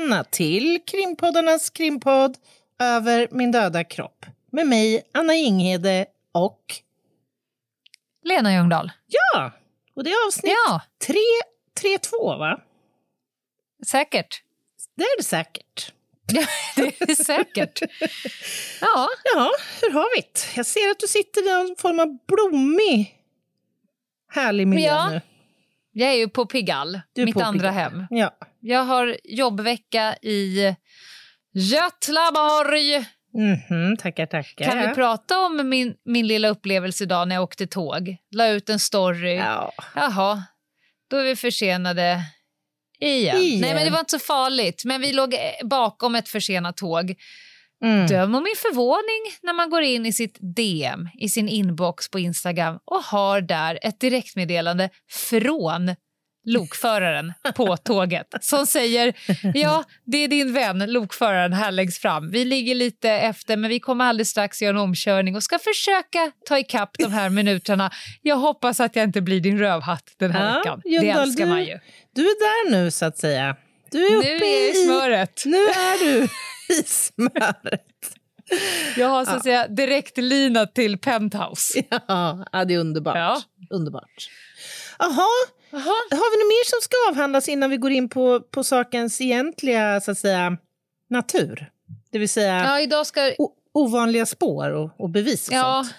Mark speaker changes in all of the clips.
Speaker 1: Välkomna till krimpoddarnas krimpodd Över min döda kropp med mig, Anna Jinghede och...
Speaker 2: Lena Ljungdahl.
Speaker 1: Ja! Och det är avsnitt
Speaker 2: Ja,
Speaker 1: 3, 2, va?
Speaker 2: säkert.
Speaker 1: Det är det säkert.
Speaker 2: Det är säkert. Ja,
Speaker 1: Ja, hur har vi det? Jag ser att du sitter i någon form av blommig, härlig miljö
Speaker 2: Ja.
Speaker 1: nu.
Speaker 2: Jag är ju på Pigalle, mitt
Speaker 1: på
Speaker 2: andra
Speaker 1: Pigalle.
Speaker 2: hem.
Speaker 1: Ja.
Speaker 2: Jag har jobbvecka i Götlaborg.
Speaker 1: Mhm, tackar, tackar.
Speaker 2: Kan vi prata om min, min lilla upplevelse idag när jag åkte tåg? La ut en story.
Speaker 1: Ja.
Speaker 2: Jaha, då är vi försenade igen.
Speaker 1: Igen.
Speaker 2: Nej, men det var inte så farligt. Men vi låg bakom ett försenat tåg.
Speaker 1: Mm.
Speaker 2: Döm om min förvåning när man går in i sitt DM, i sin inbox på Instagram och har där ett direktmeddelande från lokföraren på tåget som säger ja, det är din vän, lokföraren, här läggs fram. Vi ligger lite efter, men vi kommer alldeles strax göra en omkörning och ska försöka ta ikapp de här minuterna. Jag hoppas att jag inte blir din rövhatt den här
Speaker 1: Ja,
Speaker 2: veckan. Det
Speaker 1: Ljungdahl,
Speaker 2: älskar
Speaker 1: du-
Speaker 2: man ju.
Speaker 1: Du är där nu, så att säga. Du är uppe
Speaker 2: Nu är i smöret.
Speaker 1: Nu är du i smöret.
Speaker 2: Jag har så att säga direktlina till penthouse.
Speaker 1: Ja, ja, det är underbart.
Speaker 2: Ja.
Speaker 1: Underbart. Jaha, har vi något mer som ska avhandlas innan vi går in på, på sakens egentliga så att säga, natur? Det vill säga
Speaker 2: Ja, idag ska
Speaker 1: ovanliga spår och, och bevis och
Speaker 2: Ja,
Speaker 1: sånt.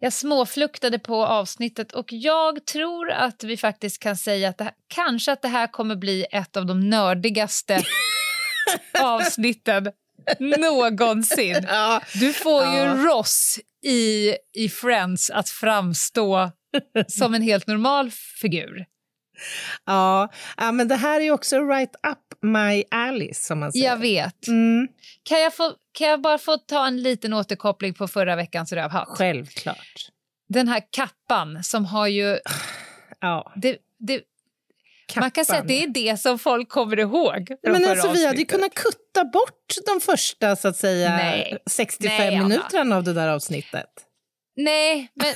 Speaker 2: jag småfluktade på avsnittet och jag tror att vi faktiskt kan säga att här, kanske att det här kommer bli ett av de nördigaste avsnitten någonsin.
Speaker 1: Ja.
Speaker 2: Du får ju
Speaker 1: Ja.
Speaker 2: Ross i, i Friends att framstå som en helt normal figur.
Speaker 1: Ja. ja, men det här är också right up my alley som man säger.
Speaker 2: Jag vet.
Speaker 1: Mm,
Speaker 2: Kan jag, få, kan jag bara få ta en liten återkoppling på förra veckans rövhatt?
Speaker 1: självklart.
Speaker 2: Den här kappan som har ju...
Speaker 1: Ja.
Speaker 2: Det, det, Man kan säga att det är det som folk kommer ihåg.
Speaker 1: Men alltså, vi hade ju kunnat kutta bort de första så att säga,
Speaker 2: Nej.
Speaker 1: 65
Speaker 2: Nej,
Speaker 1: minuterna av det där avsnittet.
Speaker 2: Nej, men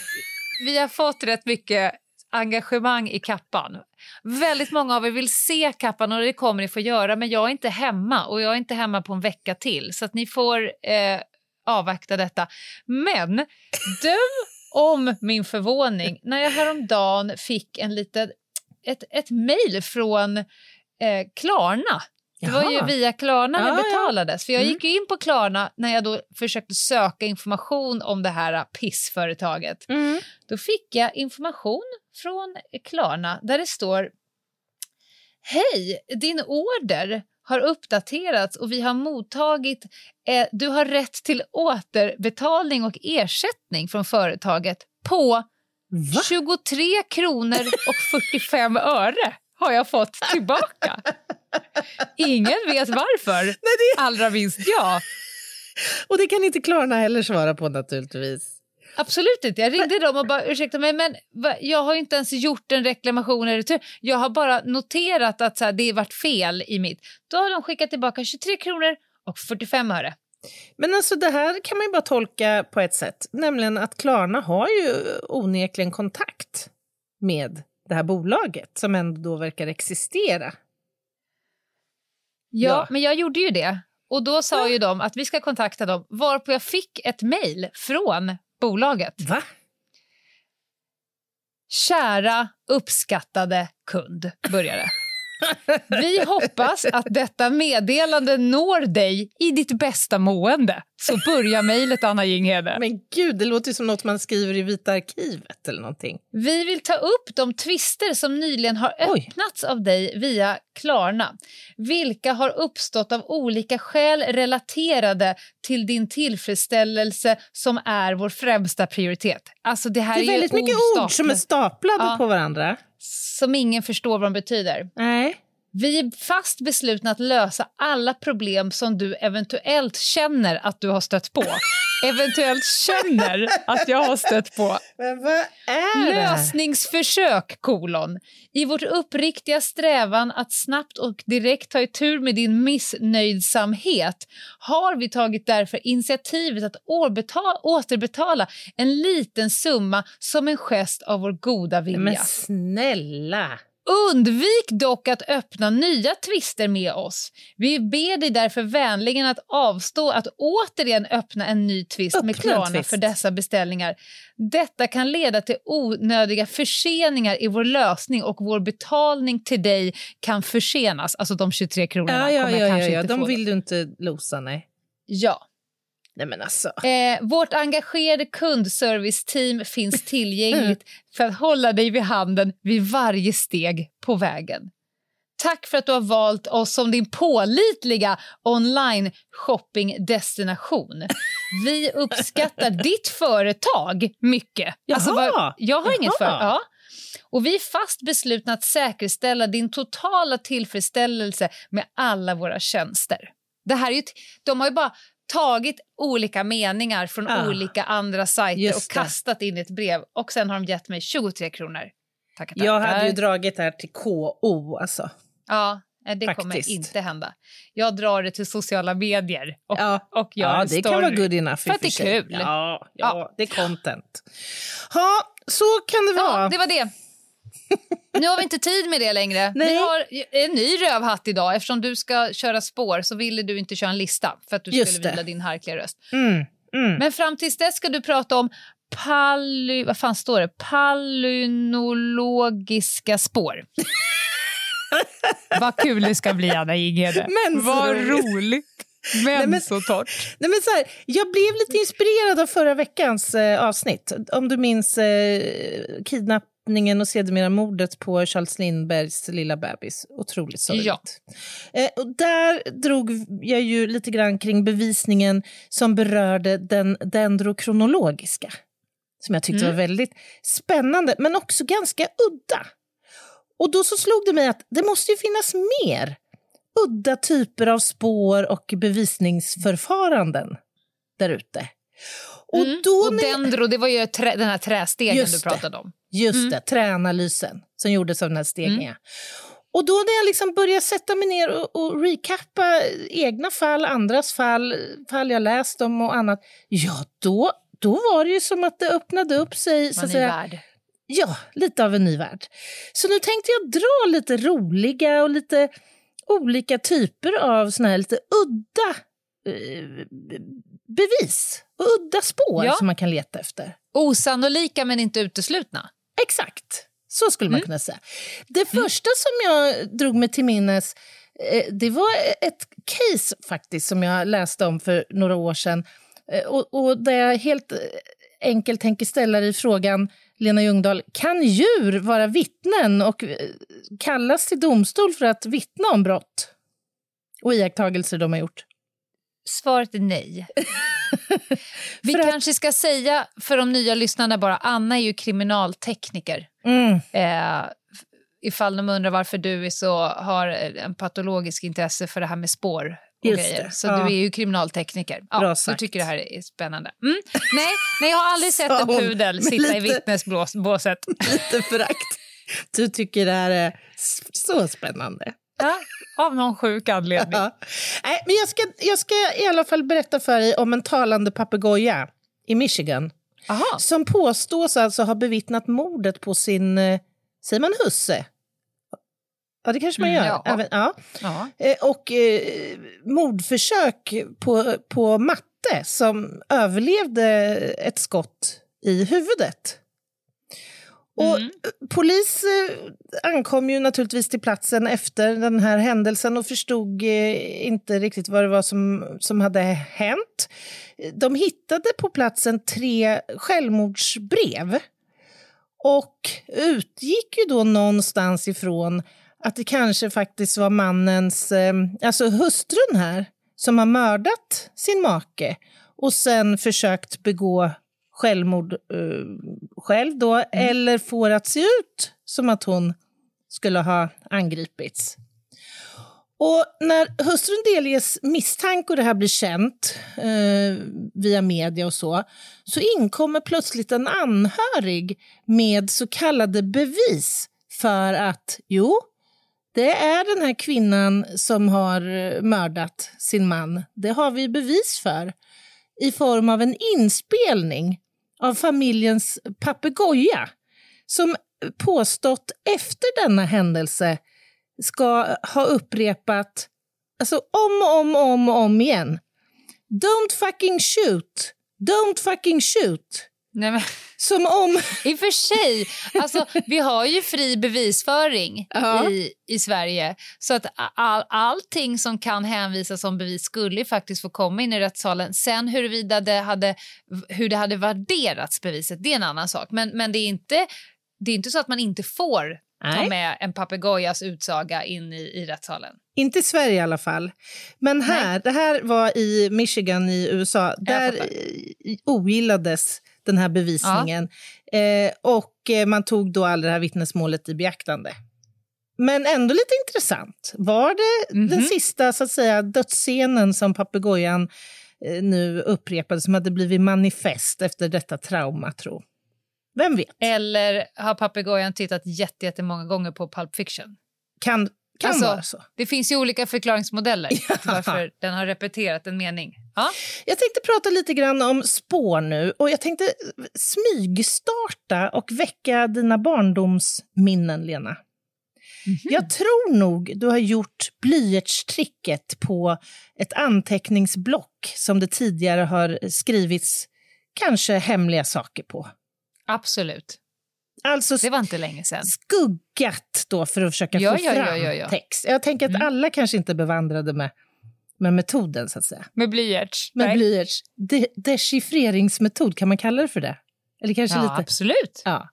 Speaker 2: vi har fått rätt mycket engagemang i kappan. Väldigt många av er vill se kappan och det kommer ni få göra men jag är inte hemma och jag är inte hemma på en vecka till så att ni får eh, avvakta detta. Men döm om min förvåning när jag häromdagen fick en liten, ett, ett mejl från eh, Klarna. Det var ju via Klarna
Speaker 1: Ja,
Speaker 2: det
Speaker 1: ja.
Speaker 2: betalades. För jag
Speaker 1: Mm.
Speaker 2: gick in på Klarna när jag då försökte söka information om det här pissföretaget.
Speaker 1: Mm.
Speaker 2: Då fick jag information från Klarna där det står Hej, din order har uppdaterats och vi har mottagit, eh, du har rätt till återbetalning och ersättning från företaget på
Speaker 1: Va?
Speaker 2: 23 kronor och 45 öre har jag fått tillbaka. Ingen vet varför, allra minst jag.
Speaker 1: Och det kan inte Klarna heller svara på naturligtvis.
Speaker 2: Absolut inte. Jag ringde dem och bara ursäkta mig men va, jag har inte ens gjort en reklamation retur. Jag har bara noterat att så här, det varit fel i mitt. Då har de skickat tillbaka 23 kronor och 45 öre.
Speaker 1: Men alltså det här kan man ju bara tolka på ett sätt, nämligen att Klarna har ju onekligen kontakt med det här bolaget som ändå då verkar existera.
Speaker 2: Ja,
Speaker 1: Ja.
Speaker 2: men jag gjorde ju det. Och då sa ju de att vi ska kontakta dem varpå jag fick ett mejl från bolaget.
Speaker 1: Va?
Speaker 2: Kära uppskattade kund, började. Vi hoppas att detta meddelande når dig i ditt bästa mående. Så börjar mejlet, Anna Jinghede.
Speaker 1: Men gud, det låter som något man skriver i Vita arkivet eller någonting.
Speaker 2: Vi vill ta upp de twister som nyligen har
Speaker 1: Oj.
Speaker 2: öppnats av dig via Klarna. Vilka har uppstått av olika skäl relaterade till din tillfredsställelse som är vår främsta prioritet. Alltså det här
Speaker 1: Det är
Speaker 2: ju
Speaker 1: väldigt mycket ord som är staplade
Speaker 2: Ja.
Speaker 1: på varandra
Speaker 2: som ingen förstår vad de betyder.
Speaker 1: Nej.
Speaker 2: Vi är fast beslutna att lösa alla problem som du eventuellt känner att du har stött på. eventuellt känner att jag har stött på.
Speaker 1: Men vad är det?
Speaker 2: Lösningsförsök, kolon. I vårt uppriktiga strävan att snabbt och direkt ta tur med din missnöjdsamhet har vi tagit därför initiativet att återbetala en liten summa som en gest av vår goda vilja.
Speaker 1: Men snälla!
Speaker 2: Undvik dock att öppna nya tvister med oss. Vi ber dig därför vänligen att avstå att återigen öppna en ny tvist
Speaker 1: Öppna
Speaker 2: med Klarna för dessa beställningar. Detta kan leda till onödiga förseningar i vår lösning och vår betalning till dig kan försenas. Alltså de 23 kronorna
Speaker 1: Ja, ja,
Speaker 2: kommer
Speaker 1: ja,
Speaker 2: jag
Speaker 1: ja,
Speaker 2: kanske
Speaker 1: ja.
Speaker 2: inte
Speaker 1: de
Speaker 2: få.
Speaker 1: vill du inte losa, nej.
Speaker 2: Ja.
Speaker 1: Nej men alltså.
Speaker 2: Eh, vårt engagerade kundserviceteam finns tillgängligt för att hålla dig vid handen vid varje steg på vägen. Tack för att du har valt oss som din pålitliga online shoppingdestination. Vi uppskattar ditt företag mycket. Alltså,
Speaker 1: Jaha.
Speaker 2: vad- jag har inget för...
Speaker 1: Jaha.
Speaker 2: Ja. Och vi är fast beslutna att säkerställa din totala tillfredsställelse med alla våra tjänster. Det här är ju, de har ju bara tagit olika meningar från
Speaker 1: Ah,
Speaker 2: olika andra sajter och kastat in i ett brev och sen har de gett mig 23 kronor. Tackar, tackar.
Speaker 1: Jag hade ju dragit det här till KO alltså.
Speaker 2: Ja, nej, det
Speaker 1: Faktiskt.
Speaker 2: kommer inte hända. Jag drar det till sociala medier och,
Speaker 1: Ja.
Speaker 2: och gör
Speaker 1: Ja, det
Speaker 2: story.
Speaker 1: kan vara good enough
Speaker 2: För att det är kul.
Speaker 1: Ja, ja,
Speaker 2: Ja.
Speaker 1: det är content. Ja, så kan det vara.
Speaker 2: Ja, det var det. Nu har vi inte tid med det längre.
Speaker 1: Nej.
Speaker 2: Vi har en ny rövhatt idag. Eftersom du ska köra spår så ville du inte köra en lista för att du
Speaker 1: Just
Speaker 2: skulle
Speaker 1: det.
Speaker 2: vila din harkliga röst.
Speaker 1: Mm, mm.
Speaker 2: Men fram tills dess ska du prata om paly... Vad fan står det? Palynologiska spår. Vad kul det ska bli, Anna
Speaker 1: så
Speaker 2: Vad
Speaker 1: roligt.
Speaker 2: Men,
Speaker 1: men-
Speaker 2: så torrt.
Speaker 1: Nej, men så här, jag blev lite inspirerad av förra veckans eh, avsnitt. Om du minns eh, kidnappningen och sedermera mordet på Charles Lindbergs lilla bebis. Otroligt sorgligt.
Speaker 2: Ja.
Speaker 1: Eh, och där drog jag ju lite grann kring bevisningen som berörde den dendrokronologiska. Som jag tyckte
Speaker 2: Mm.
Speaker 1: var väldigt spännande, men också ganska udda. Och då så slog det mig att det måste ju finnas mer udda typer av spår och bevisningsförfaranden där ute. Och
Speaker 2: Mm.
Speaker 1: då
Speaker 2: Och dendro, det var ju trä, den här trästegen du pratade om.
Speaker 1: Just
Speaker 2: Mm.
Speaker 1: det, träanalysen som gjordes av den här stegen. ja. Och då när jag liksom började sätta mig ner och, och recappa egna fall, andras fall, fall jag läst om och annat, ja då, då var det ju som att det öppnade upp sig. Så
Speaker 2: Man
Speaker 1: att
Speaker 2: är
Speaker 1: säga,
Speaker 2: värd.
Speaker 1: Ja, lite av en ny värld. Så nu tänkte jag dra lite roliga och lite olika typer av såna här lite udda eh, bevis och udda spår
Speaker 2: Ja.
Speaker 1: som man kan leta efter.
Speaker 2: Osannolika men inte uteslutna.
Speaker 1: Exakt, så skulle man
Speaker 2: Mm.
Speaker 1: kunna säga. Det första som jag drog mig till minnes eh, det var ett case faktiskt som jag läste om för några år sedan. Eh, Och, och där jag helt eh, enkelt tänker ställa dig frågan, Lena Ljungdahl, kan djur vara vittnen och kallas till domstol för att vittna om brott och iakttagelser de har gjort?
Speaker 2: Svaret är nej. Vi
Speaker 1: att-
Speaker 2: kanske ska säga för de nya lyssnarna bara, Anna är ju kriminaltekniker.
Speaker 1: Mm.
Speaker 2: Eh, ifall de undrar varför du är så, har en patologisk intresse för det här med spår Så
Speaker 1: ja.
Speaker 2: du är ju kriminaltekniker. Ja,
Speaker 1: Bra
Speaker 2: du tycker det här är spännande. Mm. Nej, nej, jag har aldrig sett en pudel sitta i
Speaker 1: lite-
Speaker 2: vittnesbåset.
Speaker 1: Lite förakt. Du tycker det här är så spännande.
Speaker 2: Ja, av någon sjuk anledning.
Speaker 1: Nej, men jag, ska, jag ska i alla fall berätta för dig om en talande papegoja i Michigan
Speaker 2: Aha.
Speaker 1: som påstås alltså ha bevittnat mordet på sin, eh, säger man husse? Ja, det kanske man
Speaker 2: Mm,
Speaker 1: gör.
Speaker 2: ja.
Speaker 1: Även, ja.
Speaker 2: Ja.
Speaker 1: Eh, Och eh, mordförsök på, på matte som överlevde ett skott i huvudet. Och
Speaker 2: Mm.
Speaker 1: Polis eh, ankom ju naturligtvis till platsen efter den här händelsen och förstod eh, inte riktigt vad det var som, som hade hänt. De hittade på platsen tre självmordsbrev och utgick ju då någonstans ifrån att det kanske faktiskt var mannens, eh, alltså hustrun här, som har mördat sin make och sen försökt begå självmord eh, själv då, eller får att se ut som att hon skulle ha angripits. Och när hustrun delges misstanke och det här blir känt eh, via media och så, så inkommer plötsligt en anhörig med så kallade bevis för att jo, det är den här kvinnan som har eh, mördat sin man. Det har vi bevis för i form av en inspelning av familjens papegoja som påstått efter denna händelse ska ha upprepat alltså om och om, och om, och om igen. Don't fucking shoot! Don't fucking shoot!
Speaker 2: Nej, men,
Speaker 1: Som om...
Speaker 2: I och för sig, alltså, vi har ju fri bevisföring
Speaker 1: Ja.
Speaker 2: i, i Sverige. Så att all, allting som kan hänvisas som bevis skulle faktiskt få komma in i rättssalen. Sen huruvida det hade, hur det hade värderats beviset, det är en annan sak. Men, men det, är inte, det är inte så att man inte får ta
Speaker 1: Nej.
Speaker 2: med en papegojas utsaga in i, i rättssalen.
Speaker 1: Inte i Sverige i alla fall. Men här, det här var i Michigan i USA. Där ogillades den här bevisningen. Eh, och eh, man tog då aldrig det här vittnesmålet i beaktande. Men ändå lite intressant. Var det den
Speaker 2: Mhm.
Speaker 1: sista så att säga, dödsscenen som papegojan eh, nu upprepade som hade blivit manifest efter detta trauma, tro? Vem vet?
Speaker 2: Eller har papegojan tittat jätte- jättemånga gånger på Pulp Fiction?
Speaker 1: Kan, kan
Speaker 2: Alltså,
Speaker 1: vara så.
Speaker 2: Det finns ju olika förklaringsmodeller till varför den har repeterat en mening. Ja.
Speaker 1: Jag tänkte prata lite grann om spår nu och jag tänkte smygstarta och väcka dina barndomsminnen, Lena. Jag tror nog du har gjort blyertstricket på ett anteckningsblock som det tidigare har skrivits kanske hemliga saker på.
Speaker 2: Absolut.
Speaker 1: Alltså
Speaker 2: Det var inte länge sedan.
Speaker 1: skuggat då för att försöka
Speaker 2: Ja,
Speaker 1: få
Speaker 2: ja,
Speaker 1: fram
Speaker 2: ja,
Speaker 1: text. Jag tänker att
Speaker 2: Mm.
Speaker 1: alla kanske inte är bevandrade med, med metoden, så att säga.
Speaker 2: Med blyerts.
Speaker 1: Med blyerts de dechiffreringsmetod, kan man kalla det för det? Eller kanske
Speaker 2: Ja,
Speaker 1: lite...
Speaker 2: absolut.
Speaker 1: Ja.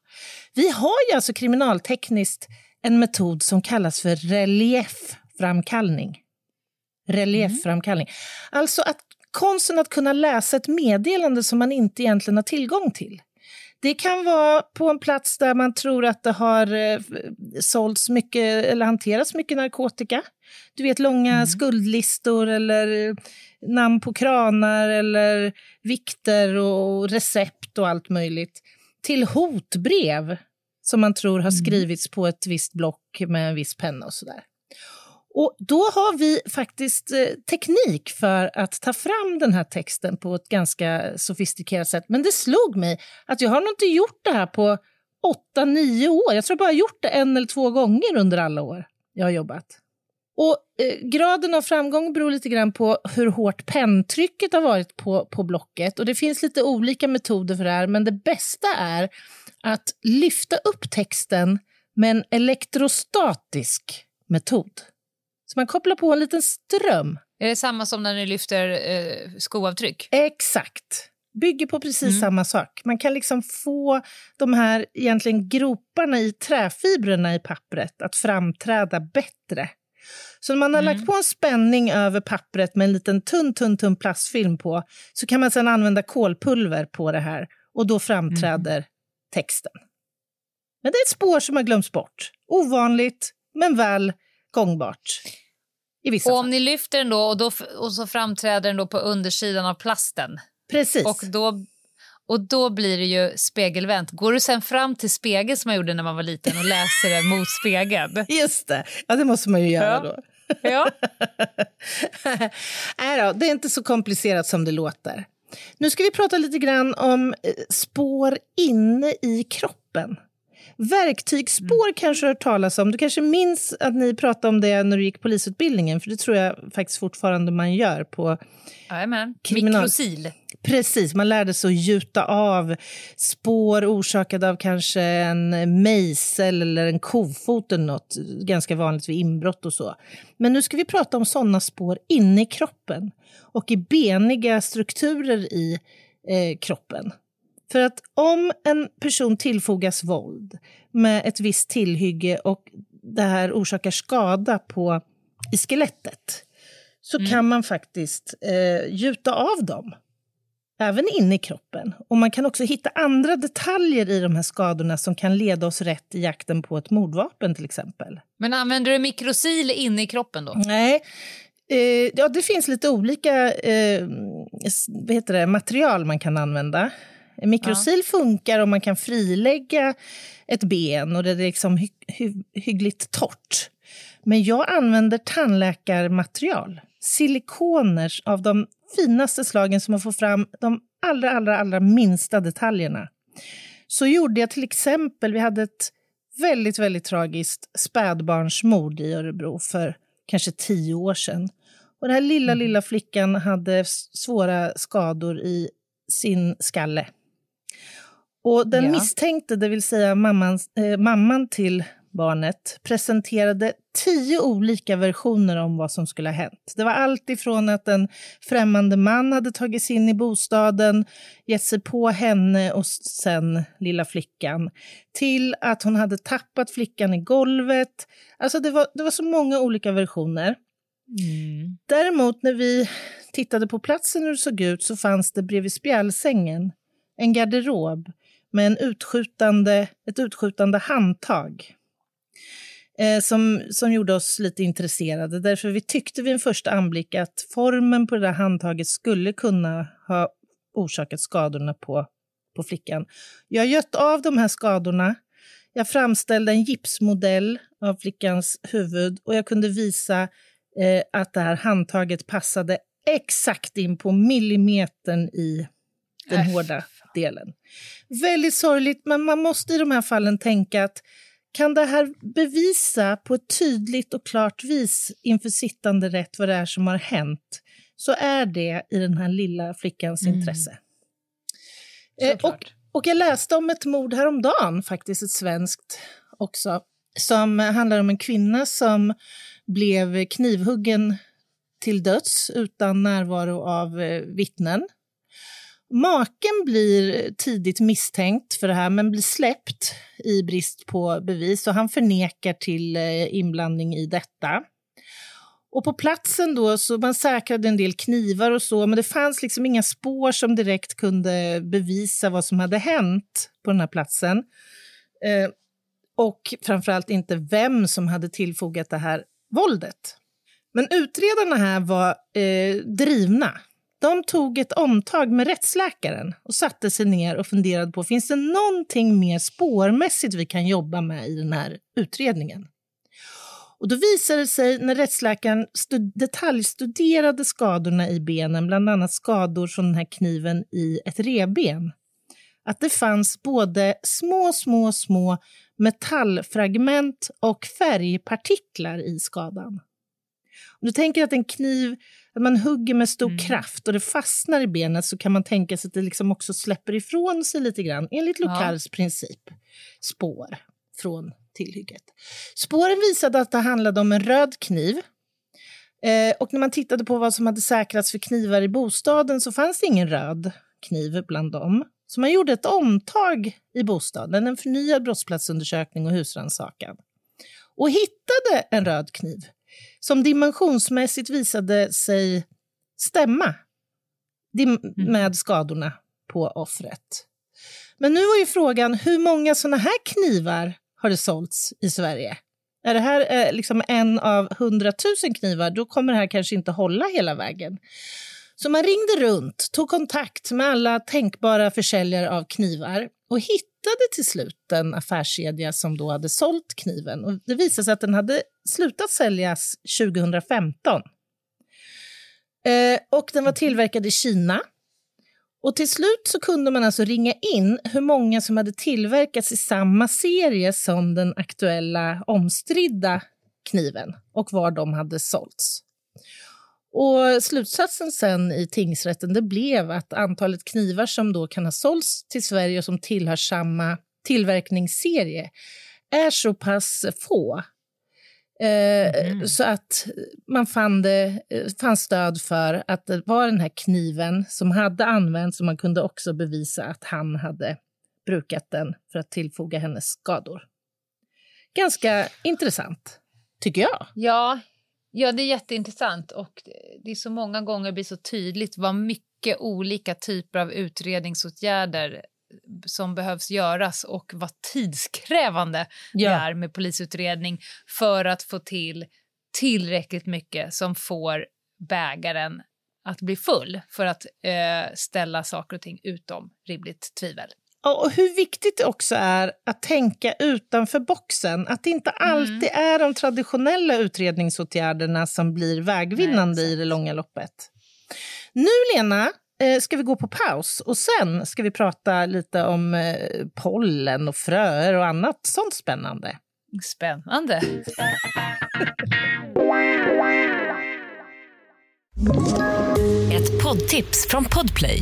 Speaker 1: Vi har ju alltså kriminaltekniskt en metod som kallas för reliefframkallning. Reliefframkallning. Alltså att konsten att kunna läsa ett meddelande som man inte egentligen har tillgång till. Det kan vara på en plats där man tror att det har eh, sålts mycket eller hanterats mycket narkotika. Du vet långa skuldlistor eller eh, namn på kranar eller vikter och recept och allt möjligt. Till hotbrev som man tror har skrivits på ett visst block med en viss penna och sådär. Och då har vi faktiskt eh, teknik för att ta fram den här texten på ett ganska sofistikerat sätt. Men det slog mig att jag har nog inte gjort det här på åtta, nio år. Jag tror jag bara gjort det en eller två gånger under alla år jag har jobbat. Och eh, Graden av framgång beror lite grann på hur hårt penntrycket har varit på, på blocket. Och Det finns lite olika metoder för det här, men det bästa är att lyfta upp texten med en elektrostatisk metod. Så man kopplar på en liten ström.
Speaker 2: Är det samma som när ni lyfter eh, skoavtryck?
Speaker 1: Exakt. Bygger på precis
Speaker 2: Mm.
Speaker 1: samma sak. Man kan liksom få de här egentligen groparna i träfibrerna i pappret att framträda bättre. Så när man har
Speaker 2: Mm.
Speaker 1: lagt på en spänning över pappret med en liten tunn, tunn, tunn plastfilm på så kan man sedan använda kolpulver på det här och då framträder texten. Men det är ett spår som har glömts bort. Ovanligt, men väl gångbart. I vissa
Speaker 2: Och
Speaker 1: fall.
Speaker 2: om ni lyfter den då och, då och så framträder den då på undersidan av plasten
Speaker 1: Precis.
Speaker 2: och då, och då blir det ju spegelvänt. Går du sen fram till spegeln som man gjorde när man var liten och läser den mot spegeln?
Speaker 1: Just det. Ja, det måste man ju göra
Speaker 2: Ja.
Speaker 1: då.
Speaker 2: Ja.
Speaker 1: Nej då, det är inte så komplicerat som det låter. Nu ska vi prata lite grann om eh, spår inne i kroppen. Verktygsspår kanske du har hört talas om. Du kanske minns att ni pratade om det när du gick polisutbildningen, för det tror jag faktiskt fortfarande man gör på
Speaker 2: Jajamän.
Speaker 1: Kriminal-
Speaker 2: Mikrosil.
Speaker 1: Precis, man lärde sig att gjuta av spår orsakade av kanske en mejsel eller en kofot eller något. Ganska vanligt vid inbrott och så. Men nu ska vi prata om sådana spår inne i kroppen och i beniga strukturer i eh, kroppen. För att om en person tillfogas våld med ett visst tillhygge och det här orsakar skada på, i skelettet så kan man faktiskt eh, gjuta av dem även inne i kroppen. Och man kan också hitta andra detaljer i de här skadorna som kan leda oss rätt i jakten på ett mordvapen till exempel.
Speaker 2: Men använder du mikrosil inne i kroppen då?
Speaker 1: Nej, eh, ja, det finns lite olika eh, heter det, material man kan använda. Mikrosil funkar om man kan frilägga ett ben och det är liksom hy hy hyggligt torrt. Men jag använder tandläkarmaterial, silikoner av de finaste slagen som man får fram de allra, allra, allra minsta detaljerna. Så gjorde jag till exempel, vi hade ett väldigt, väldigt tragiskt spädbarnsmord i Örebro för kanske tio år sedan. Och den här lilla, lilla flickan hade svåra skador i sin skalle. Och den
Speaker 2: Ja.
Speaker 1: misstänkte, det vill säga mamman, eh, mamman till barnet, presenterade tio olika versioner om vad som skulle ha hänt. Det var allt ifrån att en främmande man hade tagit sig in i bostaden, gett sig på henne och sen lilla flickan, till att hon hade tappat flickan i golvet. Alltså det var, det var så många olika versioner. Däremot när vi tittade på platsen hur det såg ut så fanns det bredvid spjälsängen en garderob med en utskjutande, ett utskjutande handtag eh, som, som gjorde oss lite intresserade. Därför vi tyckte vid en första anblick att formen på det där handtaget skulle kunna ha orsakat skadorna på, på flickan. Jag gött av de här skadorna. Jag framställde en gipsmodell av flickans huvud och jag kunde visa eh, att det här handtaget passade exakt in på millimetern i den
Speaker 2: Äh,
Speaker 1: hårda delen. Väldigt sorgligt, men man måste i de här fallen tänka att kan det här bevisa på ett tydligt och klart vis inför sittande rätt vad det är som har hänt så är det i den här lilla flickans intresse. Eh, och, och jag läste om ett mord häromdagen, faktiskt ett svenskt också, som handlar om en kvinna som blev knivhuggen till döds utan närvaro av eh, vittnen. Maken blir tidigt misstänkt för det här men blir släppt i brist på bevis och han förnekar till eh, inblandning i detta. Och på platsen då så man säkrade en del knivar och så men det fanns liksom inga spår som direkt kunde bevisa vad som hade hänt på den här platsen. Eh, och framförallt inte vem som hade tillfogat det här våldet. Men utredarna här var eh, drivna. De tog ett omtag med rättsläkaren och satte sig ner och funderade på finns det någonting mer spårmässigt vi kan jobba med i den här utredningen. Och då visade det sig när rättsläkaren detaljstuderade skadorna i benen, bland annat skador från den här kniven i ett revben, att det fanns både små, små, små metallfragment och färgpartiklar i skadan. Om du tänker att en kniv, att man hugger med stor kraft och det fastnar i benet så kan man tänka sig att det liksom också släpper ifrån sig lite grann enligt
Speaker 2: Ja.
Speaker 1: Locals princip. Spår från tillhygget. Spåren visade att det handlade om en röd kniv. Eh, och när man tittade på vad som hade säkrats för knivar i bostaden så fanns det ingen röd kniv bland dem. Så man gjorde ett omtag i bostaden, en förnyad brottsplatsundersökning och husrannsakan. Och hittade en röd kniv som dimensionsmässigt visade sig stämma dim- med skadorna på offret. Men nu var ju frågan, hur många såna här knivar har det sålts i Sverige? Är det här eh, liksom en av hundratusen knivar, då kommer det här kanske inte hålla hela vägen. Så man ringde runt, tog kontakt med alla tänkbara försäljare av knivar och hittade hittade till slut en affärskedja som då hade sålt kniven. Och det visade sig att den hade slutat säljas 2015. Eh, och den var tillverkad i Kina. Och till slut så kunde man alltså ringa in hur många som hade tillverkats i samma serie som den aktuella omstridda kniven och var de hade sålts. Och slutsatsen sen i tingsrätten det blev att antalet knivar som då kan ha sålts till Sverige och som tillhör samma tillverkningsserie är så pass få Eh,
Speaker 2: Mm.
Speaker 1: Så att man fann, det, eh, fann stöd för att det var den här kniven som hade använts och man kunde också bevisa att han hade brukat den för att tillfoga hennes skador. Ganska intressant, tycker jag.
Speaker 2: Ja, ja, det är jätteintressant och det är så många gånger blir så tydligt vad mycket olika typer av utredningsåtgärder som behövs göras och vad tidskrävande
Speaker 1: Ja.
Speaker 2: det är med polisutredning för att få till tillräckligt mycket som får bägaren att bli full för att eh, ställa saker och ting utom rimligt tvivel.
Speaker 1: Och hur viktigt det också är att tänka utanför boxen. Att det inte alltid är de traditionella utredningsåtgärderna som blir vägvinnande
Speaker 2: Nej,
Speaker 1: i det långa loppet. Nu, Lena, eh, ska vi gå på paus och sen ska vi prata lite om eh, pollen och fröer och annat sånt spännande.
Speaker 2: Spännande.
Speaker 3: Ett poddtips från Podplay.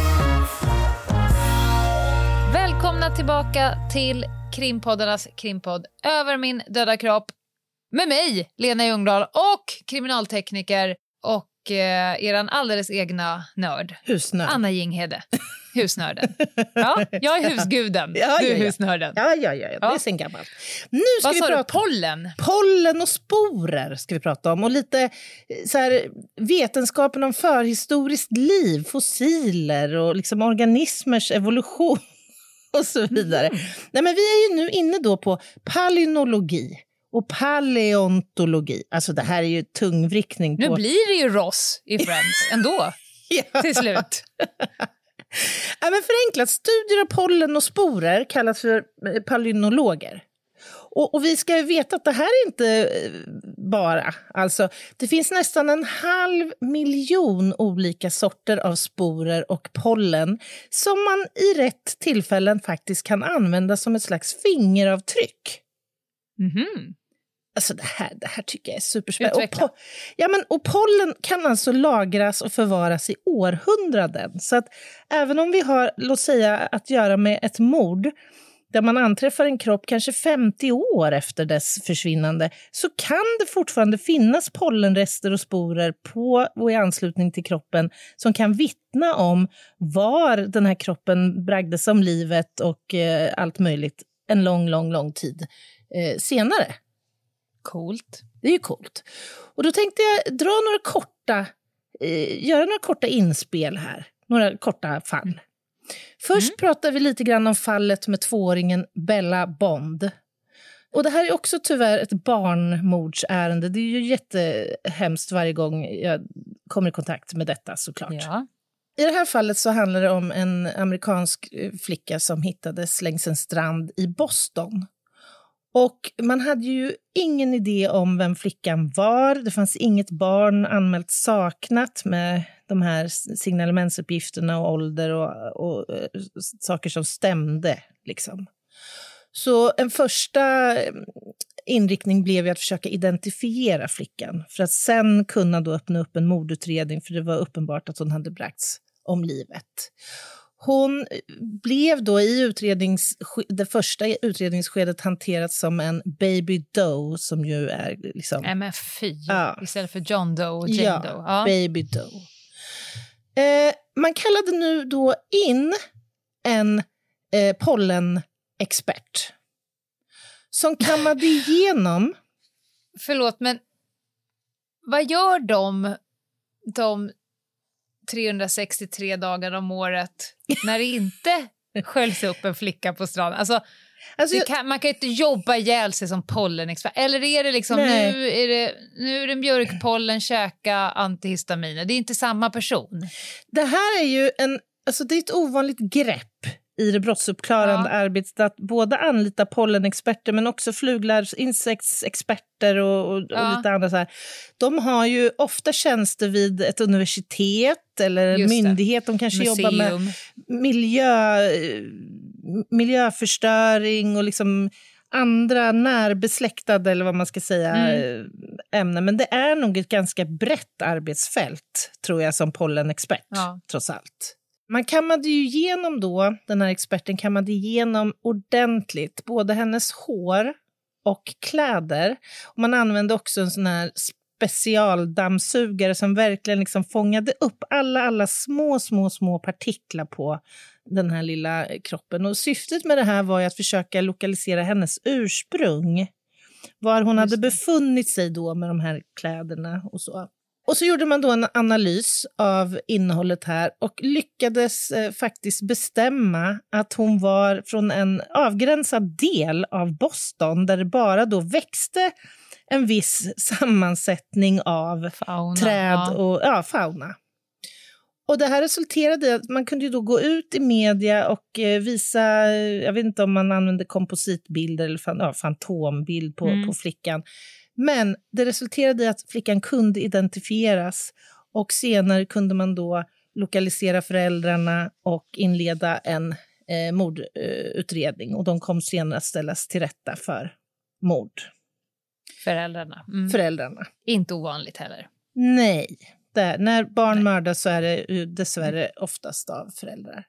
Speaker 2: Välkomna tillbaka till krimpoddarnas krimpodd Över min döda kropp med mig, Lena Ljungdahl, och kriminaltekniker och eh, eran alldeles egna nörd,
Speaker 1: Husnöd.
Speaker 2: Anna Jinghede, husnörden. Ja, jag är husguden,
Speaker 1: Ja,
Speaker 2: du
Speaker 1: ja,
Speaker 2: är
Speaker 1: ja.
Speaker 2: husnörden.
Speaker 1: Ja, ja, ja, det
Speaker 2: Ja.
Speaker 1: är sen gammalt. Nu ska
Speaker 2: Vad
Speaker 1: vi
Speaker 2: sa du,
Speaker 1: prata
Speaker 2: pollen?
Speaker 1: pollen och sporer ska vi prata om och lite eh, så här, vetenskapen om förhistoriskt liv, fossiler och liksom organismers evolution och så vidare. Nej, men vi är ju nu inne då på palynologi och paleontologi. Alltså det här är ju tungvrickning
Speaker 2: Nu
Speaker 1: på...
Speaker 2: blir det ju Ross i Friends ändå,
Speaker 1: Ja.
Speaker 2: till slut.
Speaker 1: Men förenklat, studier av pollen och sporer kallas för palynologer. Och, och vi ska ju veta att det här är inte eh, bara... Alltså, det finns nästan en halv miljon olika sorter av sporer och pollen som man i rätt tillfällen faktiskt kan använda som ett slags fingeravtryck.
Speaker 2: Mhm.
Speaker 1: Alltså det här, det här tycker jag är superspännande. Och, po- ja, men, och pollen kan alltså lagras och förvaras i århundraden. Så att även om vi har, låt säga, att göra med ett mord där man anträffar en kropp kanske 50 år efter dess försvinnande så kan det fortfarande finnas pollenrester och sporer på och i anslutning till kroppen som kan vittna om var den här kroppen bragdes om livet och eh, allt möjligt en lång, lång, lång tid eh, senare.
Speaker 2: Coolt.
Speaker 1: Det är ju coolt. Och då tänkte jag dra några korta, eh, göra några korta inspel här. Några korta fall. Först pratar vi lite grann om fallet med tvååringen Bella Bond. Och det här är också tyvärr ett barnmordsärende. Det är ju jättehemskt varje gång jag kommer i kontakt med detta såklart.
Speaker 2: Ja.
Speaker 1: I det här fallet så handlar det om en amerikansk eh, flicka som hittades längs en strand i Boston. Och man hade ju ingen idé om vem flickan var. Det fanns inget barn anmält saknat med de här signalementsuppgifterna och ålder och, och eh, saker som stämde. Liksom. Så en första eh, inriktning blev att försöka identifiera flickan för att sen kunna då öppna upp en mordutredning för det var uppenbart att hon hade bragts om livet. Hon blev då i utrednings, det första utredningsskedet hanterat som en baby doe som ju är liksom...
Speaker 2: Fy,
Speaker 1: Ja.
Speaker 2: istället för John Doe och Jane
Speaker 1: Ja,
Speaker 2: Doe. Ja.
Speaker 1: baby doe. Eh, man kallade nu då in en eh, pollenexpert som kammade igenom...
Speaker 2: Förlåt, men vad gör de de 363 dagarna om året när det inte sköljs upp en flicka på stranden. Alltså,
Speaker 1: Alltså,
Speaker 2: kan, man kan inte jobba ihjäl sig som pollenexpert. Eller är det liksom,
Speaker 1: Nej.
Speaker 2: nu är det, nu är det mjölkpollen, käka antihistaminer. Det är inte samma person.
Speaker 1: Det här är ju en, alltså det är ett ovanligt grepp i det brottsuppklarande
Speaker 2: Ja.
Speaker 1: arbetet att både anlita pollenexperter men också fluglar, insektsexperter och, och, och
Speaker 2: Ja.
Speaker 1: lite andra så här. De har ju ofta tjänster vid ett universitet eller en
Speaker 2: det.
Speaker 1: myndighet. De kanske jobbar med
Speaker 2: Museum.
Speaker 1: miljö, miljöförstöring och liksom andra närbesläktade eller vad man ska säga
Speaker 2: Mm.
Speaker 1: ämnen. Men det är nog ett ganska brett arbetsfält tror jag som pollenexpert
Speaker 2: Ja.
Speaker 1: trots allt. Man kammade ju igenom då, den här experten kammade igenom ordentligt både hennes hår och kläder. Och man använde också en sån här specialdammsugare som verkligen liksom fångade upp alla, alla små, små, små partiklar på den här lilla kroppen. Och syftet med det här var ju att försöka lokalisera hennes ursprung. Var hon hade befunnit sig då med de här kläderna och så. Och så gjorde man då en analys av innehållet här och lyckades eh, faktiskt bestämma att hon var från en avgränsad del av Boston där det bara då växte en viss sammansättning av
Speaker 2: Fauna,
Speaker 1: träd
Speaker 2: ja.
Speaker 1: och ja, fauna. Och det här resulterade i att man kunde då gå ut i media och eh, visa, eh, jag vet inte om man använde kompositbilder eller fan, ja, fantombild på,
Speaker 2: Mm.
Speaker 1: på flickan. Men det resulterade i att flickan kunde identifieras och senare kunde man då lokalisera föräldrarna och inleda en eh, mordutredning och de kom senare att ställas till rätta för mord.
Speaker 2: Föräldrarna. Mm.
Speaker 1: Föräldrarna.
Speaker 2: Inte ovanligt heller.
Speaker 1: Nej. Där. När barn mördas så är det dessvärre oftast av föräldrar.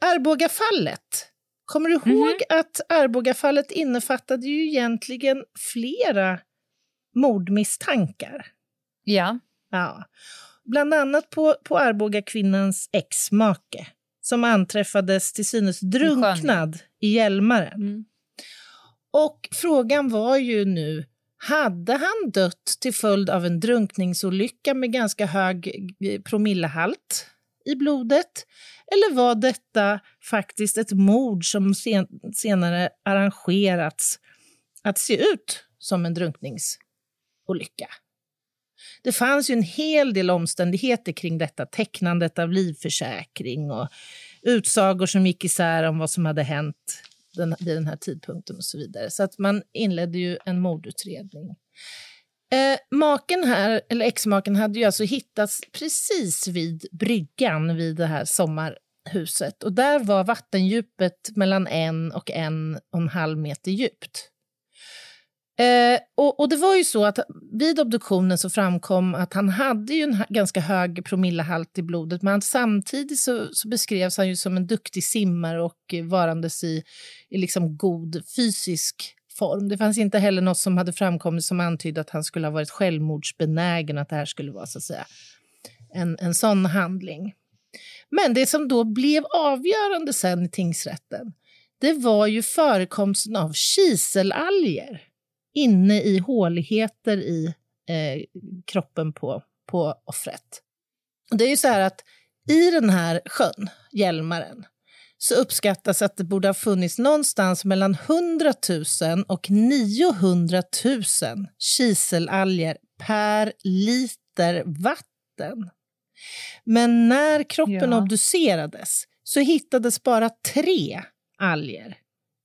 Speaker 1: Arbogafallet. Kommer du ihåg att Arbogafallet innefattade ju egentligen flera mordmisstankar?
Speaker 2: Ja.
Speaker 1: Ja. Bland annat på, på Arboga-kvinnans ex-make som anträffades till synes drunknad i Hjälmaren.
Speaker 2: Mm.
Speaker 1: Och frågan var ju nu, hade han dött till följd av en drunkningsolycka med ganska hög eh, promillehalt i blodet? Eller var detta faktiskt ett mord som sen, senare arrangerats att se ut som en drunkningsolycka? Det fanns ju en hel del omständigheter kring detta, tecknandet av livförsäkring och utsagor som gick isär om vad som hade hänt den, vid den här tidpunkten och så vidare. Så att man inledde ju en mordutredning. Eh, maken här, eller exmaken hade ju alltså hittats precis vid bryggan vid det här sommarhuset. Och där var vattendjupet mellan en och en och en halv meter djupt. Eh, och, och det var ju så att vid obduktionen så framkom att han hade ju en ganska hög promillehalt i blodet men samtidigt så, så beskrevs han ju som en duktig simmare och varandes i, i liksom god fysisk form. Det fanns inte heller något som hade framkommit som antydde att han skulle ha varit självmordsbenägen, att det här skulle vara så att säga en, en sån handling. Men det som då blev avgörande sen i tingsrätten, det var ju förekomsten av kiselalger inne i håligheter i eh, kroppen på, på offret. Det är ju så här att i den här sjön, Hjälmaren, så uppskattas att det borde ha funnits någonstans mellan 100 000 och 900 000 kiselalger per liter vatten. Men när kroppen
Speaker 2: Ja.
Speaker 1: obducerades så hittades bara tre alger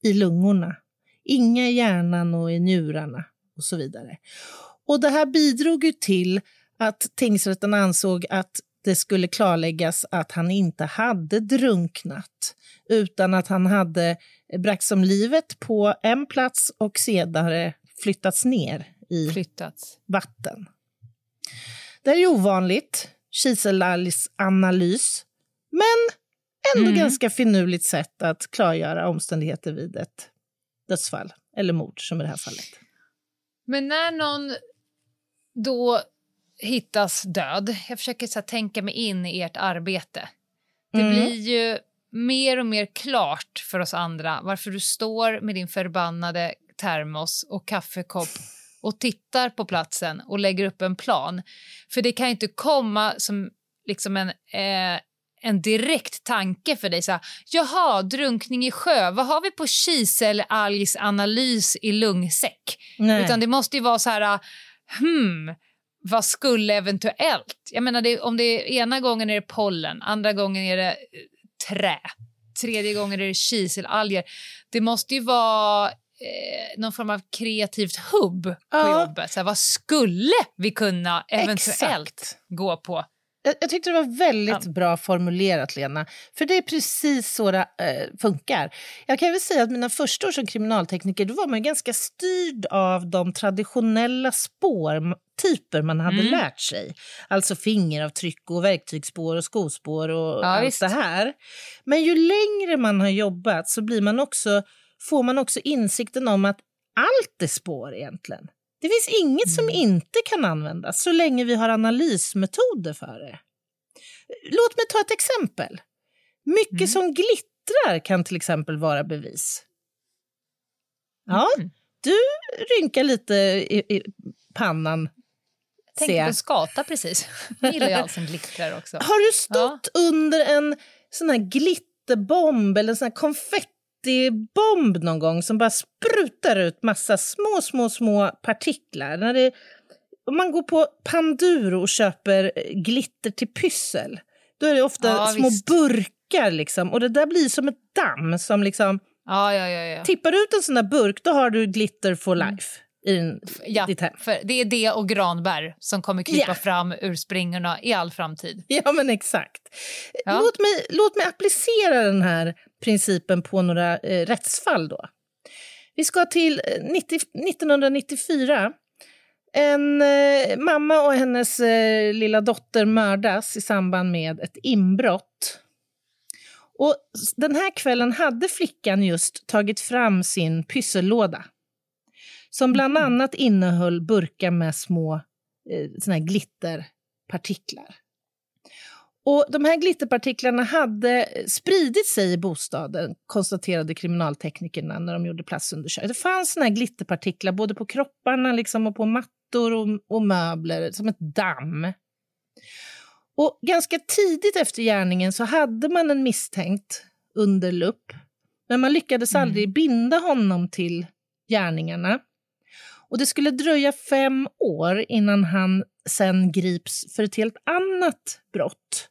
Speaker 1: i lungorna. Inga i hjärnan och i njurarna och så vidare. Och det här bidrog ju till att tingsrätten ansåg att det skulle klarläggas att han inte hade drunknat utan att han hade bragts om livet på en plats och senare flyttats ner i
Speaker 2: Flyttats.
Speaker 1: vatten. Det här är ovanligt, kiselalgsanalys, men ändå
Speaker 2: Mm.
Speaker 1: ganska finurligt sätt att klargöra omständigheter vid ett dödsfall, eller mord som i det här fallet.
Speaker 2: Men när någon då hittas död, jag försöker så tänka mig in i ert arbete. Det
Speaker 1: Mm.
Speaker 2: blir ju mer och mer klart för oss andra varför du står med din förbannade termos och kaffekopp och tittar på platsen och lägger upp en plan. För det kan ju inte komma som liksom en, eh, en direkt tanke för dig. Så här, Jaha, drunkning i sjö. Vad har vi på kiselalgsanalys i lungsäck?
Speaker 1: Nej.
Speaker 2: Utan det måste ju vara så här... Hmm, vad skulle eventuellt... Jag menar, det, om det är ena gången är det pollen, andra gången är det eh, trä, tredje gången är det kiselalger. Det måste ju vara eh, någon form av kreativt hubb på
Speaker 1: Ja.
Speaker 2: jobbet. Så här, vad skulle vi kunna eventuellt
Speaker 1: Exakt.
Speaker 2: gå på?
Speaker 1: Jag, jag tyckte det var väldigt bra formulerat, Lena. För det är precis så det eh, funkar. Jag kan väl säga att mina första år som kriminaltekniker då var man ganska styrd av de traditionella spårtyper man hade
Speaker 2: Mm.
Speaker 1: lärt sig. Alltså fingeravtryck och verktygsspår och skospår och
Speaker 2: Ja,
Speaker 1: allt
Speaker 2: visst.
Speaker 1: det här. Men ju längre man har jobbat så blir man också, får man också insikten om att allt är spår egentligen. Det finns inget som
Speaker 2: Mm.
Speaker 1: inte kan användas så länge vi har analysmetoder för det. Låt mig ta ett exempel. Mycket
Speaker 2: Mm.
Speaker 1: som glittrar kan till exempel vara bevis. Ja,
Speaker 2: Mm.
Speaker 1: du rynkar lite i, i pannan. ser
Speaker 2: Tänkte
Speaker 1: jag.
Speaker 2: på skata precis. Jag gillar ju allt som glittrar också.
Speaker 1: Har du stått under en sån här glitterbomb eller en sån här konfettibomb någon gång som bara sprutar ut massa små, små, små partiklar? När det, om man går på Panduro och köper eh, glitter till pyssel, då är det ofta
Speaker 2: Ja,
Speaker 1: små
Speaker 2: visst.
Speaker 1: burkar liksom, och det där blir som ett damm som liksom...
Speaker 2: Ja, ja, ja. ja.
Speaker 1: Tippar du ut en sån där burk, då har du glitter for life i din,
Speaker 2: ja
Speaker 1: ditt hem.
Speaker 2: för det är det och granbär som kommer krypa
Speaker 1: Ja.
Speaker 2: fram ur springorna i all framtid.
Speaker 1: Ja, men exakt.
Speaker 2: Ja.
Speaker 1: Låt, mig, låt mig applicera den här principen på några eh, rättsfall. Då. Vi ska till eh, 90, 1994. En eh, mamma och hennes eh, lilla dotter mördas i samband med ett inbrott. Och den här kvällen hade flickan just tagit fram sin pyssellåda som bland annat innehöll burkar med små eh, såna glitterpartiklar. Och de här glitterpartiklarna hade spridit sig i bostaden, konstaterade kriminalteknikerna när de gjorde platsundersökning. Det fanns såna här glitterpartiklar både på kropparna liksom och på mattor och, och möbler, som ett damm. Och ganska tidigt efter gärningen så hade man en misstänkt under lupp. Men man lyckades aldrig binda honom till gärningarna. Och det skulle dröja fem år innan han sen grips för ett helt annat brott.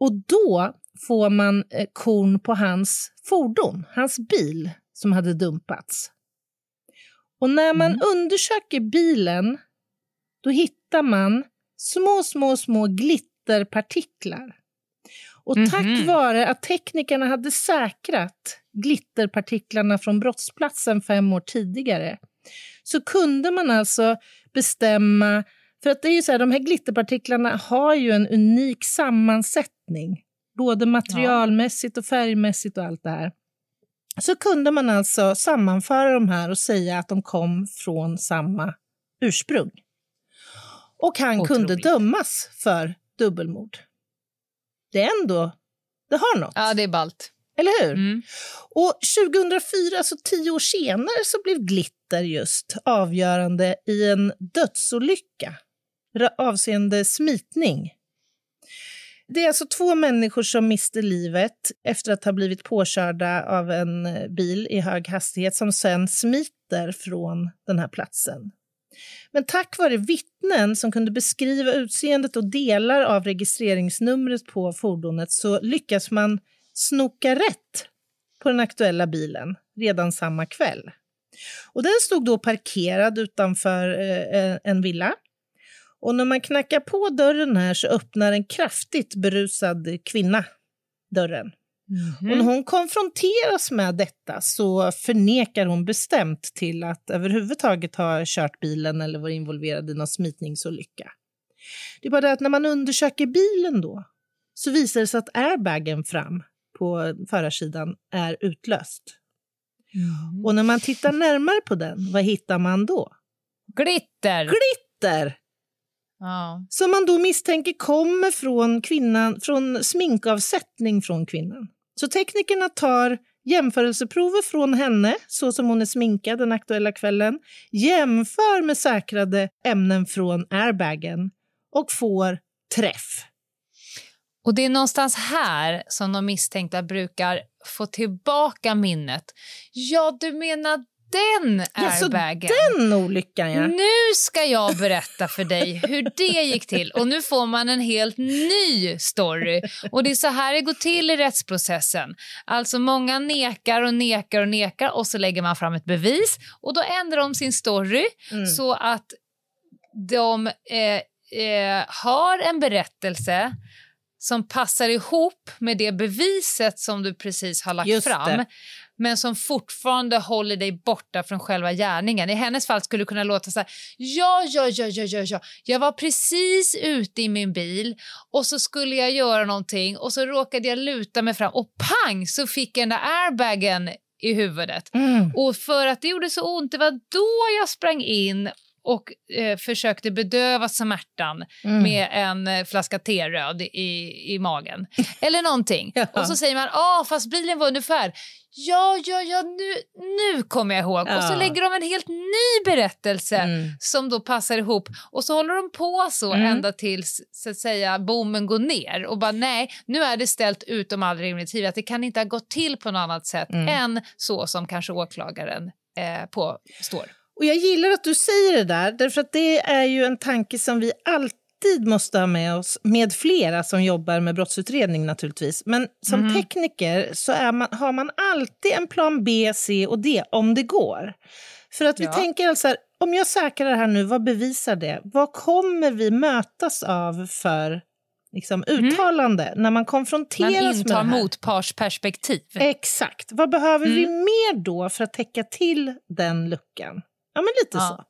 Speaker 1: Och då får man eh, korn på hans fordon, hans bil som hade dumpats. Och när man undersöker bilen, då hittar man små, små, små glitterpartiklar. Och tack
Speaker 2: Mhm.
Speaker 1: vare att teknikerna hade säkrat glitterpartiklarna från brottsplatsen fem år tidigare så kunde man alltså bestämma... För att det är ju så här, de här glitterpartiklarna har ju en unik sammansättning både materialmässigt och färgmässigt och allt det här. Så kunde man alltså sammanföra de här och säga att de kom från samma ursprung. Och han kunde
Speaker 2: Otroligt.
Speaker 1: dömas för dubbelmord. Det är ändå... Det har något.
Speaker 2: Ja, det är ballt.
Speaker 1: Eller hur?
Speaker 2: Mm.
Speaker 1: Och 2004, alltså tio år senare, så blev glitter just avgörande i en dödsolycka avseende smitning. Det är alltså två människor som miste livet efter att ha blivit påkörda av en eh, bil i hög hastighet som sen smiter från den här platsen. Men tack vare vittnen som kunde beskriva utseendet och delar av registreringsnumret på fordonet så lyckas man snoka rätt på den aktuella bilen redan samma kväll. Och den stod då parkerad utanför eh, en villa. Och när man knackar på dörren här så öppnar en kraftigt berusad kvinna dörren. Och när hon konfronteras med detta så förnekar hon bestämt till att överhuvudtaget ha kört bilen eller varit involverad i någon smitningsolycka. Det är bara det att när man undersöker bilen då så visar det sig att airbagen fram på förarsidan är utlöst. Och när man tittar närmare på den, vad hittar man då?
Speaker 2: Glitter!
Speaker 1: Glitter!
Speaker 2: Ja.
Speaker 1: Som man då misstänker kommer från, kvinnan, från sminkavsättning från kvinnan. Så teknikerna tar jämförelseprover från henne, så som hon är sminkad den aktuella kvällen, jämför med säkrade ämnen från airbagen och får träff.
Speaker 2: Och det är någonstans här som de misstänkta brukar få tillbaka minnet. Ja, du menar den
Speaker 1: Ja,
Speaker 2: airbagen?
Speaker 1: den olyckan, ja.
Speaker 2: Nu ska jag berätta för dig hur det gick till. Och nu får man en helt ny story. Och det är så här det går till i rättsprocessen. Alltså många nekar och nekar och nekar och så lägger man fram ett bevis och då ändrar de sin story så att de eh, eh, har en berättelse som passar ihop med det beviset som du precis har lagt fram men som fortfarande håller dig borta från själva gärningen. I hennes fall skulle det kunna låta så här. Ja, ja, ja, ja, ja, ja. Jag var precis ute i min bil och så skulle jag göra någonting och så råkade jag luta mig fram och pang så fick jag den där airbagen i huvudet.
Speaker 1: Mm.
Speaker 2: Och för att det gjorde så ont, det var då jag sprang in och eh, försökte bedöva smärtan
Speaker 1: Mm.
Speaker 2: med en eh, flaska teröd i, i magen. Eller någonting.
Speaker 1: Ja.
Speaker 2: Och så säger man, ja fast bilen var ungefär. Ja, ja, ja, nu, nu kommer jag ihåg. Och så
Speaker 1: Ja.
Speaker 2: lägger de en helt ny berättelse
Speaker 1: Mm.
Speaker 2: som då passar ihop. Och så håller de på så
Speaker 1: Mm.
Speaker 2: ända tills så att säga, bommen går ner. Och bara nej, nu är det ställt utom all rimligt tvivel att det kan inte ha gått till på något annat sätt
Speaker 1: Mm.
Speaker 2: än så som kanske åklagaren eh, påstår.
Speaker 1: Och jag gillar att du säger det där, därför att det är ju en tanke som vi alltid måste ha med oss, med flera som jobbar med brottsutredning naturligtvis. Men som
Speaker 2: Mhm.
Speaker 1: tekniker så man, har man alltid en plan B, C och D om det går. För att vi
Speaker 2: Ja.
Speaker 1: tänker alltså, här, om jag säkrar det här nu, vad bevisar det? Vad kommer vi mötas av för liksom, uttalande när man konfronteras
Speaker 2: Man
Speaker 1: med det
Speaker 2: intar
Speaker 1: här?
Speaker 2: motpartsperspektiv.
Speaker 1: Exakt. Vad behöver vi
Speaker 2: Mm.
Speaker 1: mer då för att täcka till den luckan? Ja, men lite
Speaker 2: Ja.
Speaker 1: så.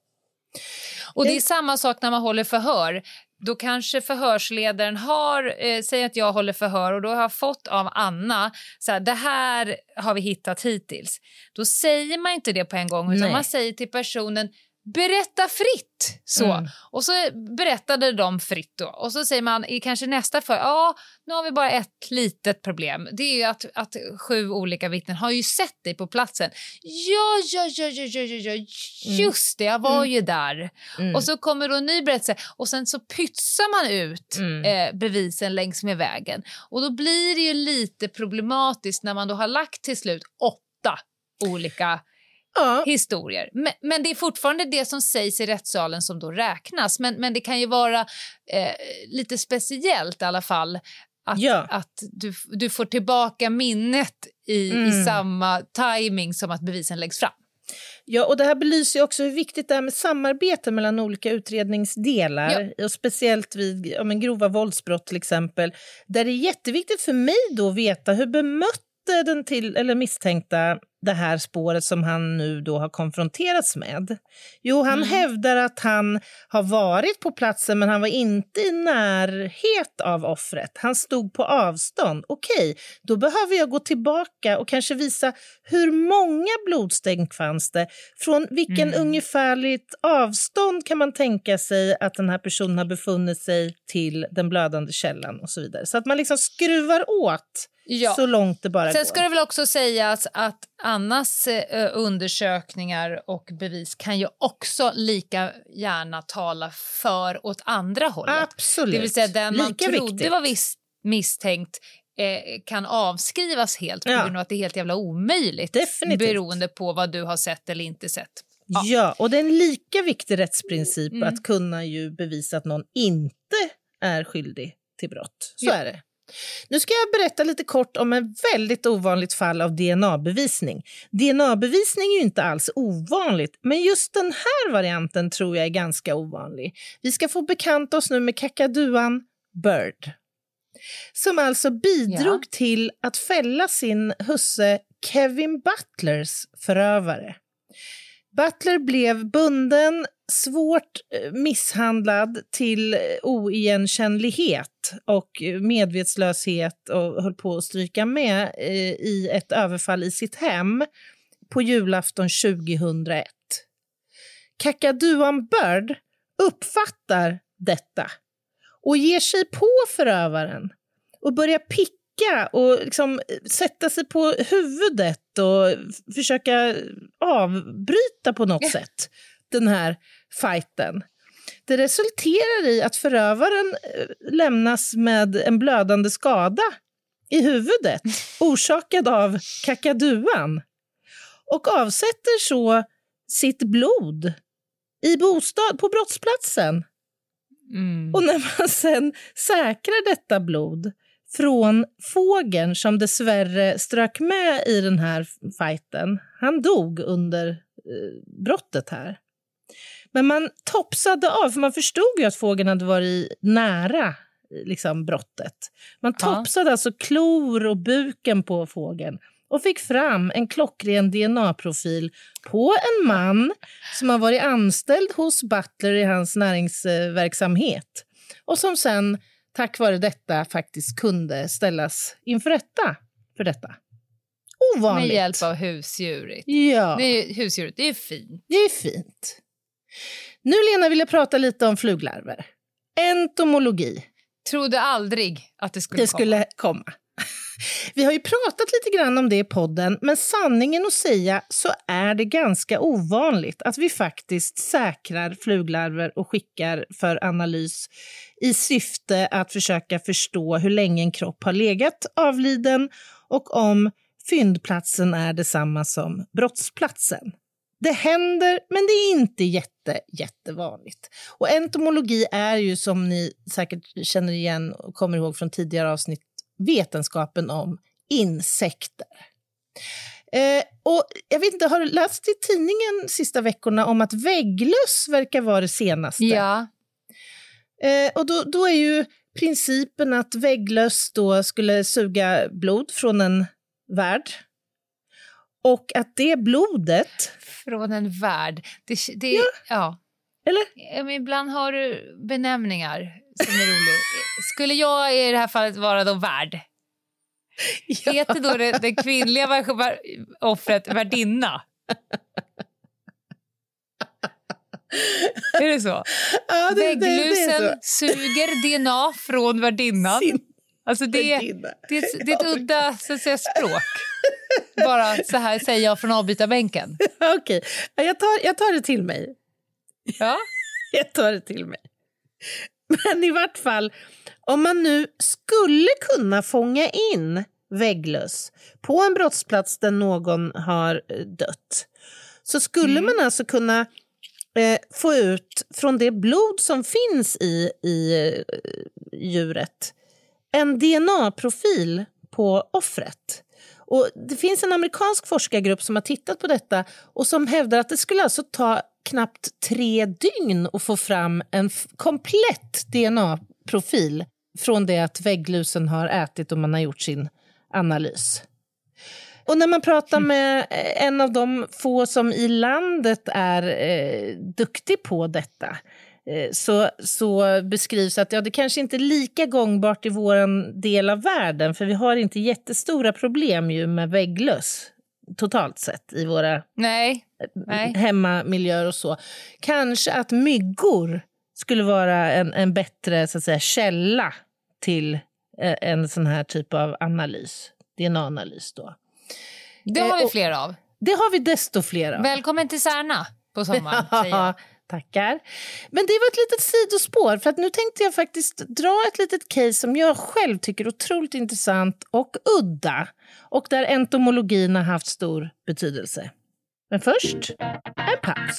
Speaker 2: Och det är samma sak när man håller förhör. Då kanske förhörsledaren har, eh, säg att jag håller förhör och då har jag fått av Anna, så här, det här har vi hittat hittills. Då säger man inte det på en gång utan
Speaker 1: Nej.
Speaker 2: man säger till personen berätta fritt. Så.
Speaker 1: Mm.
Speaker 2: Och så berättade de fritt då. Och så säger man i kanske nästa för ja, nu har vi bara ett litet problem. Det är ju att, att sju olika vittnen har ju sett dig på platsen. Ja, ja, ja, ja, ja, ja, ja. just det, jag var ju där.
Speaker 1: Mm.
Speaker 2: Och så kommer då en ny berättelse och sen så pytsar man ut
Speaker 1: Mm.
Speaker 2: eh, bevisen längs med vägen. Och då blir det ju lite problematiskt när man då har lagt till slut åtta olika
Speaker 1: Ja,
Speaker 2: historier. Men, men det är fortfarande det som sägs i rättssalen som då räknas. Men, men det kan ju vara eh, lite speciellt i alla fall att,
Speaker 1: Ja.
Speaker 2: att du, du får tillbaka minnet i, i
Speaker 1: Mm.
Speaker 2: samma timing som att bevisen läggs fram.
Speaker 1: ja, och det här belyser också hur viktigt det är med samarbete mellan olika utredningsdelar. Och speciellt vid ja, men grova våldsbrott till exempel. Där det är jätteviktigt för mig då att veta hur bemötte den till, eller misstänkta det här spåret som han nu då har konfronterats med? Jo, han hävdar att han har varit på platsen men han var inte i närhet av offret. Han stod på avstånd. Okej, då behöver jag gå tillbaka och kanske visa hur många blodstänk fanns det? Från vilken ungefärligt avstånd kan man tänka sig att den här personen har befunnit sig till den blödande källan och så vidare. Så att man liksom skruvar åt
Speaker 2: Ja.
Speaker 1: så långt det bara
Speaker 2: Sen
Speaker 1: går.
Speaker 2: ska det väl också sägas att Annas eh, undersökningar och bevis kan ju också lika gärna tala för åt andra hållet.
Speaker 1: Absolut.
Speaker 2: Det vill säga den man
Speaker 1: Lika
Speaker 2: trodde
Speaker 1: viktigt.
Speaker 2: var vis- misstänkt eh, kan avskrivas helt på
Speaker 1: Ja.
Speaker 2: grund av att det är helt jävla omöjligt
Speaker 1: Definitivt.
Speaker 2: beroende på vad du har sett eller inte sett.
Speaker 1: Ja. och det är en lika viktig rättsprincip
Speaker 2: Mm.
Speaker 1: att kunna ju bevisa att någon inte är skyldig till brott. Så
Speaker 2: Ja.
Speaker 1: är det. Nu ska jag berätta lite kort om ett väldigt ovanligt fall av DNA-bevisning. DNA-bevisning är inte alls ovanligt, men just den här varianten tror jag är ganska ovanlig. Vi ska få bekanta oss nu med kakaduan Bird som alltså bidrog
Speaker 2: Ja.
Speaker 1: till att fälla sin husse Kevin Butlers förövare. Butler blev bunden, svårt eh, misshandlad till eh, oigenkännlighet och eh, medvetslöshet och höll på att stryka med i ett överfall i sitt hem på julafton 2001. Kakaduan Bird uppfattar detta och ger sig på förövaren och börjar picka och liksom sätta sig på huvudet och försöka avbryta på något sätt den här fighten. det resulterar i att förövaren eh, lämnas med en blödande skada i huvudet orsakad av kakaduan och avsätter så sitt blod i bostad på brottsplatsen.
Speaker 2: Mm.
Speaker 1: Och när man sen säkrar detta blod från fågeln som dessvärre strök med i den här fighten. Han dog under eh, brottet här. Men man topsade av, för man förstod ju att fågeln hade varit nära liksom, brottet. Man
Speaker 2: Ja.
Speaker 1: topsade alltså klor och buken på fågeln och fick fram en klockren DNA-profil på en man som har varit anställd hos Butler i hans näringsverksamhet och som sen tack vare detta faktiskt kunde ställas inför rätta för detta. Ovanligt.
Speaker 2: Med hjälp av husdjuret.
Speaker 1: Ja,
Speaker 2: Det är, husdjuret, det är fint.
Speaker 1: det är fint. Nu, Lena, vill jag prata lite om fluglarver. Entomologi.
Speaker 2: Trodde aldrig att det skulle,
Speaker 1: Det skulle komma. Vi har ju pratat lite grann om det i podden, men sanningen att säga så är det ganska ovanligt att vi faktiskt säkrar fluglarver och skickar för analys i syfte att försöka förstå hur länge en kropp har legat avliden och om fyndplatsen är detsamma som brottsplatsen. Det händer, men det är inte jätte, jättevanligt. Och entomologi är ju, som ni säkert känner igen och kommer ihåg från tidigare avsnitt, vetenskapen om insekter. Eh, och jag vet inte, har du läst i tidningen sista veckorna om att vägglöss verkar vara det senaste?
Speaker 2: Ja.
Speaker 1: Eh, och då, då är ju principen att vägglöss då skulle suga blod från en värd. Och att det blodet,
Speaker 2: Från en värld. Det, det, ja. ja.
Speaker 1: Eller?
Speaker 2: Ja, men ibland har du benämningar som är roliga. Skulle jag i det här fallet vara då värd? Heter då det, det kvinnliga offret värdinna? är det så?
Speaker 1: Ja, det, det, det
Speaker 2: Vägglusen
Speaker 1: så.
Speaker 2: suger DNA från värdinnan.
Speaker 1: Sin
Speaker 2: Alltså det, det, ett- det är ett udda så att säga, språk. Bara så här säger jag från avbytarbänken.
Speaker 1: Okej, Ja, jag tar, jag tar det till mig.
Speaker 2: Ja.
Speaker 1: Jag tar det till mig. Men i vart fall, om man nu skulle kunna fånga in vägglöss på en brottsplats där någon har eh, dött så skulle man alltså kunna eh, få ut från det blod som finns i, i eh, djuret en DNA-profil på offret. Och det finns en amerikansk forskargrupp som har tittat på detta och som hävdar att det skulle alltså ta knappt tre dygn att få fram en komplett DNA-profil från det att vägglusen har ätit och man har gjort sin analys. Och när man pratar med eh, en av de få som i landet är eh, duktig på detta så, så beskrivs att ja, det kanske inte är lika gångbart i vår del av världen för vi har inte jättestora problem ju med vägglöss totalt sett i våra
Speaker 2: Nej. Nej.
Speaker 1: hemmamiljöer och så. Kanske att myggor skulle vara en, en bättre så att säga, källa till eh, en sån här typ av analys, DNA-analys. Då.
Speaker 2: Det
Speaker 1: Eh,
Speaker 2: har vi fler av.
Speaker 1: Det har vi desto fler av.
Speaker 2: Välkommen till Särna på sommaren. säger jag.
Speaker 1: Tackar. Men det var ett litet sidospår, för att nu tänkte jag faktiskt dra ett litet case som jag själv tycker är otroligt intressant och udda och där entomologin har haft stor betydelse. Men först, en paus.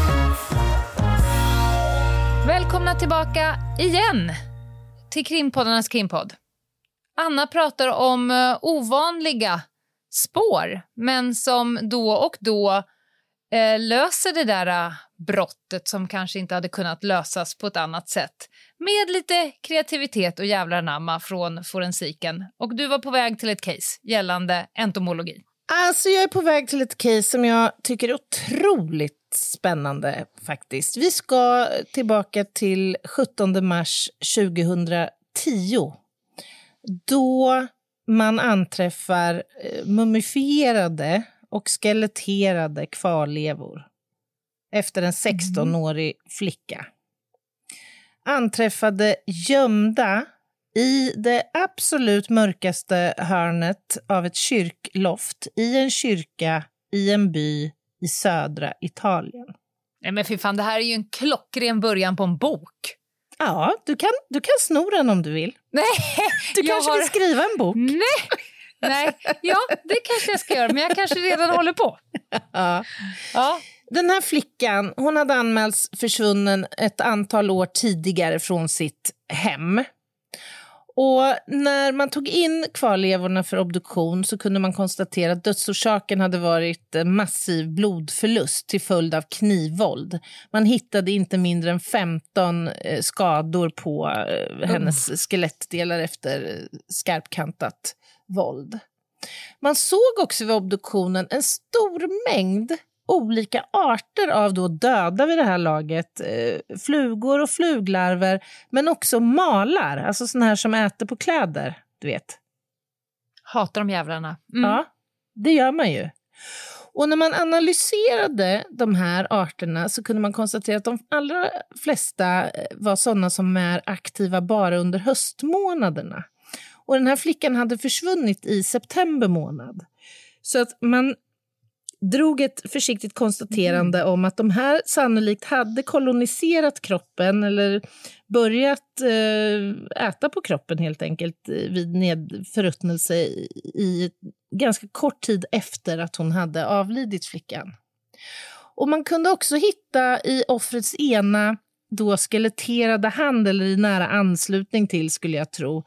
Speaker 2: Välkomna tillbaka igen till krimpoddarnas krimpodd. Anna pratar om eh, ovanliga spår, men som då och då eh, löser det där eh, brottet som kanske inte hade kunnat lösas på ett annat sätt. Med lite kreativitet och jävlar anamma från forensiken. Och du var på väg till ett case gällande entomologi.
Speaker 1: Alltså jag är på väg till ett case som jag tycker är otroligt spännande faktiskt. Vi ska tillbaka till 17 mars 2010 då man anträffar eh, mumifierade och skeletterade kvarlevor efter en 16-årig flicka. Anträffade gömda i det absolut mörkaste hörnet av ett kyrkloft i en kyrka i en by i södra Italien.
Speaker 2: Nej men fy fan, det här är ju en klockren början på en bok.
Speaker 1: Ja, du kan, du kan sno den om du vill.
Speaker 2: Nej,
Speaker 1: Du kanske
Speaker 2: har-
Speaker 1: vill skriva en bok?
Speaker 2: Nej, nej, ja det kanske jag ska göra, men jag kanske redan håller på.
Speaker 1: Ja.
Speaker 2: Ja.
Speaker 1: Den här flickan hon hade anmälts försvunnen ett antal år tidigare från sitt hem. Och när man tog in kvarlevorna för obduktion så kunde man konstatera att dödsorsaken hade varit massiv blodförlust till följd av knivvåld. Man hittade inte mindre än 15 eh, skador på eh, hennes skelettdelar efter eh, skarpkantat våld. Man såg också vid obduktionen en stor mängd olika arter av då döda vid det här laget. Eh, flugor och fluglarver, men också malar, alltså såna här som äter på kläder. Du vet.
Speaker 2: Hatar de jävlarna. Mm.
Speaker 1: Ja, det gör man ju. Och när man analyserade de här arterna så kunde man konstatera att de allra flesta eh, var sådana som är aktiva bara under höstmånaderna. Och den här flickan hade försvunnit i september månad. Så att man drog ett försiktigt konstaterande om att de här sannolikt hade koloniserat kroppen eller börjat eh, äta på kroppen helt enkelt eh, vid ned- förruttnelse i, i ganska kort tid efter att hon hade avlidit flickan. Och man kunde också hitta i offrets ena då skeletterade hand, eller i nära anslutning till skulle jag tro,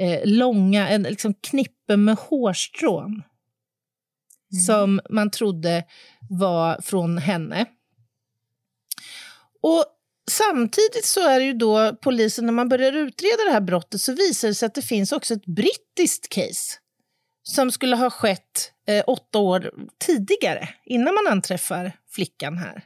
Speaker 1: eh, långa, en liksom knippe med hårstrån Mm. som man trodde var från henne. Och Samtidigt så är det ju då polisen, när man börjar utreda det här brottet så visar det sig att det finns också ett brittiskt case som skulle ha skett eh, åtta år tidigare, innan man anträffar flickan här.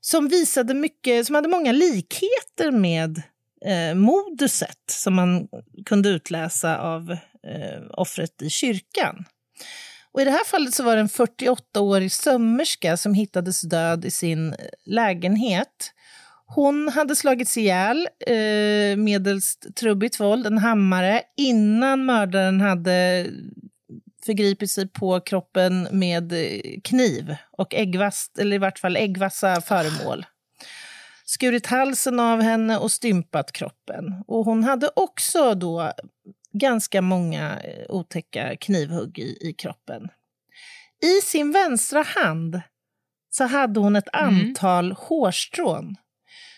Speaker 1: Som visade mycket, som hade många likheter med eh, moduset som man kunde utläsa av eh, offret i kyrkan. Och I det här fallet så var det en 48-årig sömmerska som hittades död i sin eh, lägenhet. Hon hade slagits ihjäl eh, medelst trubbigt våld, en hammare, innan mördaren hade förgripit sig på kroppen med eh, kniv och äggvast, eller i vart fall äggvassa föremål. Skurit halsen av henne och stympat kroppen. Och hon hade också då ganska många eh, otäcka knivhugg i, i kroppen. I sin vänstra hand så hade hon ett antal hårstrån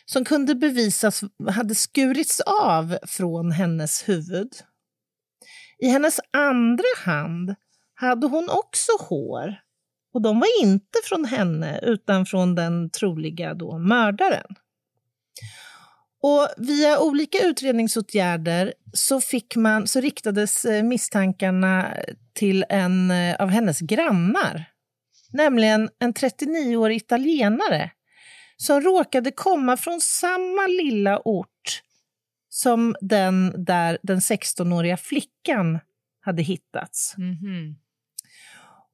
Speaker 1: som kunde bevisas hade skurits av från hennes huvud. I hennes andra hand hade hon också hår. Och de var inte från henne, utan från den troliga då mördaren. Och via olika utredningsåtgärder så, fick man, så riktades eh, misstankarna till en eh, av hennes grannar. Nämligen en 39-årig italienare som råkade komma från samma lilla ort som den där den 16-åriga flickan hade hittats.
Speaker 2: Mhm.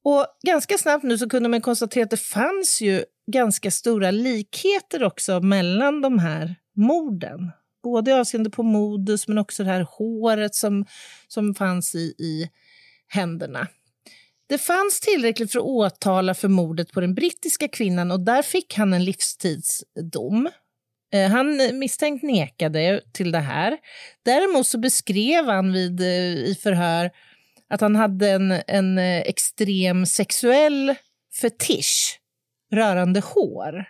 Speaker 1: Och ganska snabbt nu så kunde man konstatera att det fanns ju ganska stora likheter också mellan de här morden. Både avseende på modus men också det här håret som, som fanns i, i händerna. Det fanns tillräckligt för att åtala för mordet på den brittiska kvinnan och där fick han en livstidsdom. Eh, han misstänkt nekade till det här. Däremot så beskrev han vid, eh, i förhör att han hade en, en eh, extrem sexuell fetisch rörande hår.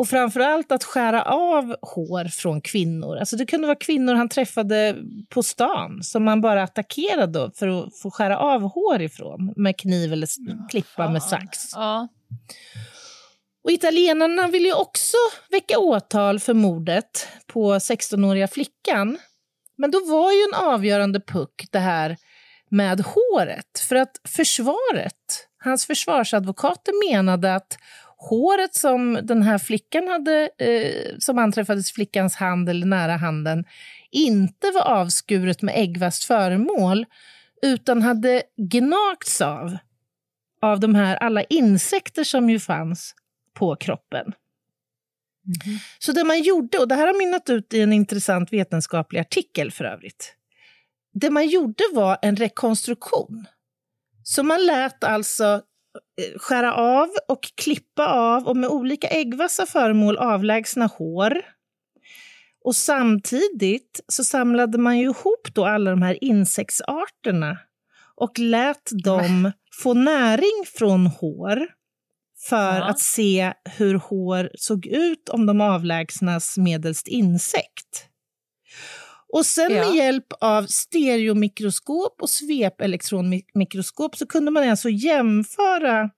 Speaker 1: Och framför allt att skära av hår från kvinnor. Alltså det kunde vara kvinnor han träffade på stan som man bara attackerade för att få skära av hår ifrån med kniv eller klippa med sax.
Speaker 2: Ja.
Speaker 1: Och italienarna ville ju också väcka åtal för mordet på 16-åriga flickan. Men då var ju en avgörande puck det här med håret. För att försvaret, hans försvarsadvokater menade att håret som den här flickan hade, eh, som anträffades flickans hand eller nära handen, inte var avskuret med äggvast föremål utan hade gnagts av, av de här alla insekter som ju fanns på kroppen. Så det man gjorde, och det här har mynnat ut i en intressant vetenskaplig artikel för övrigt. Det man gjorde var en rekonstruktion. Så man lät alltså skära av och klippa av och med olika äggvassa föremål avlägsna hår. Och samtidigt så samlade man ju ihop då alla de här insektsarterna och lät dem få näring från hår för
Speaker 2: Ja.
Speaker 1: att se hur hår såg ut om de avlägsnas medelst insekt. Och sen
Speaker 2: Ja.
Speaker 1: med hjälp av stereomikroskop och svepelektronmikroskop så kunde man alltså jämföra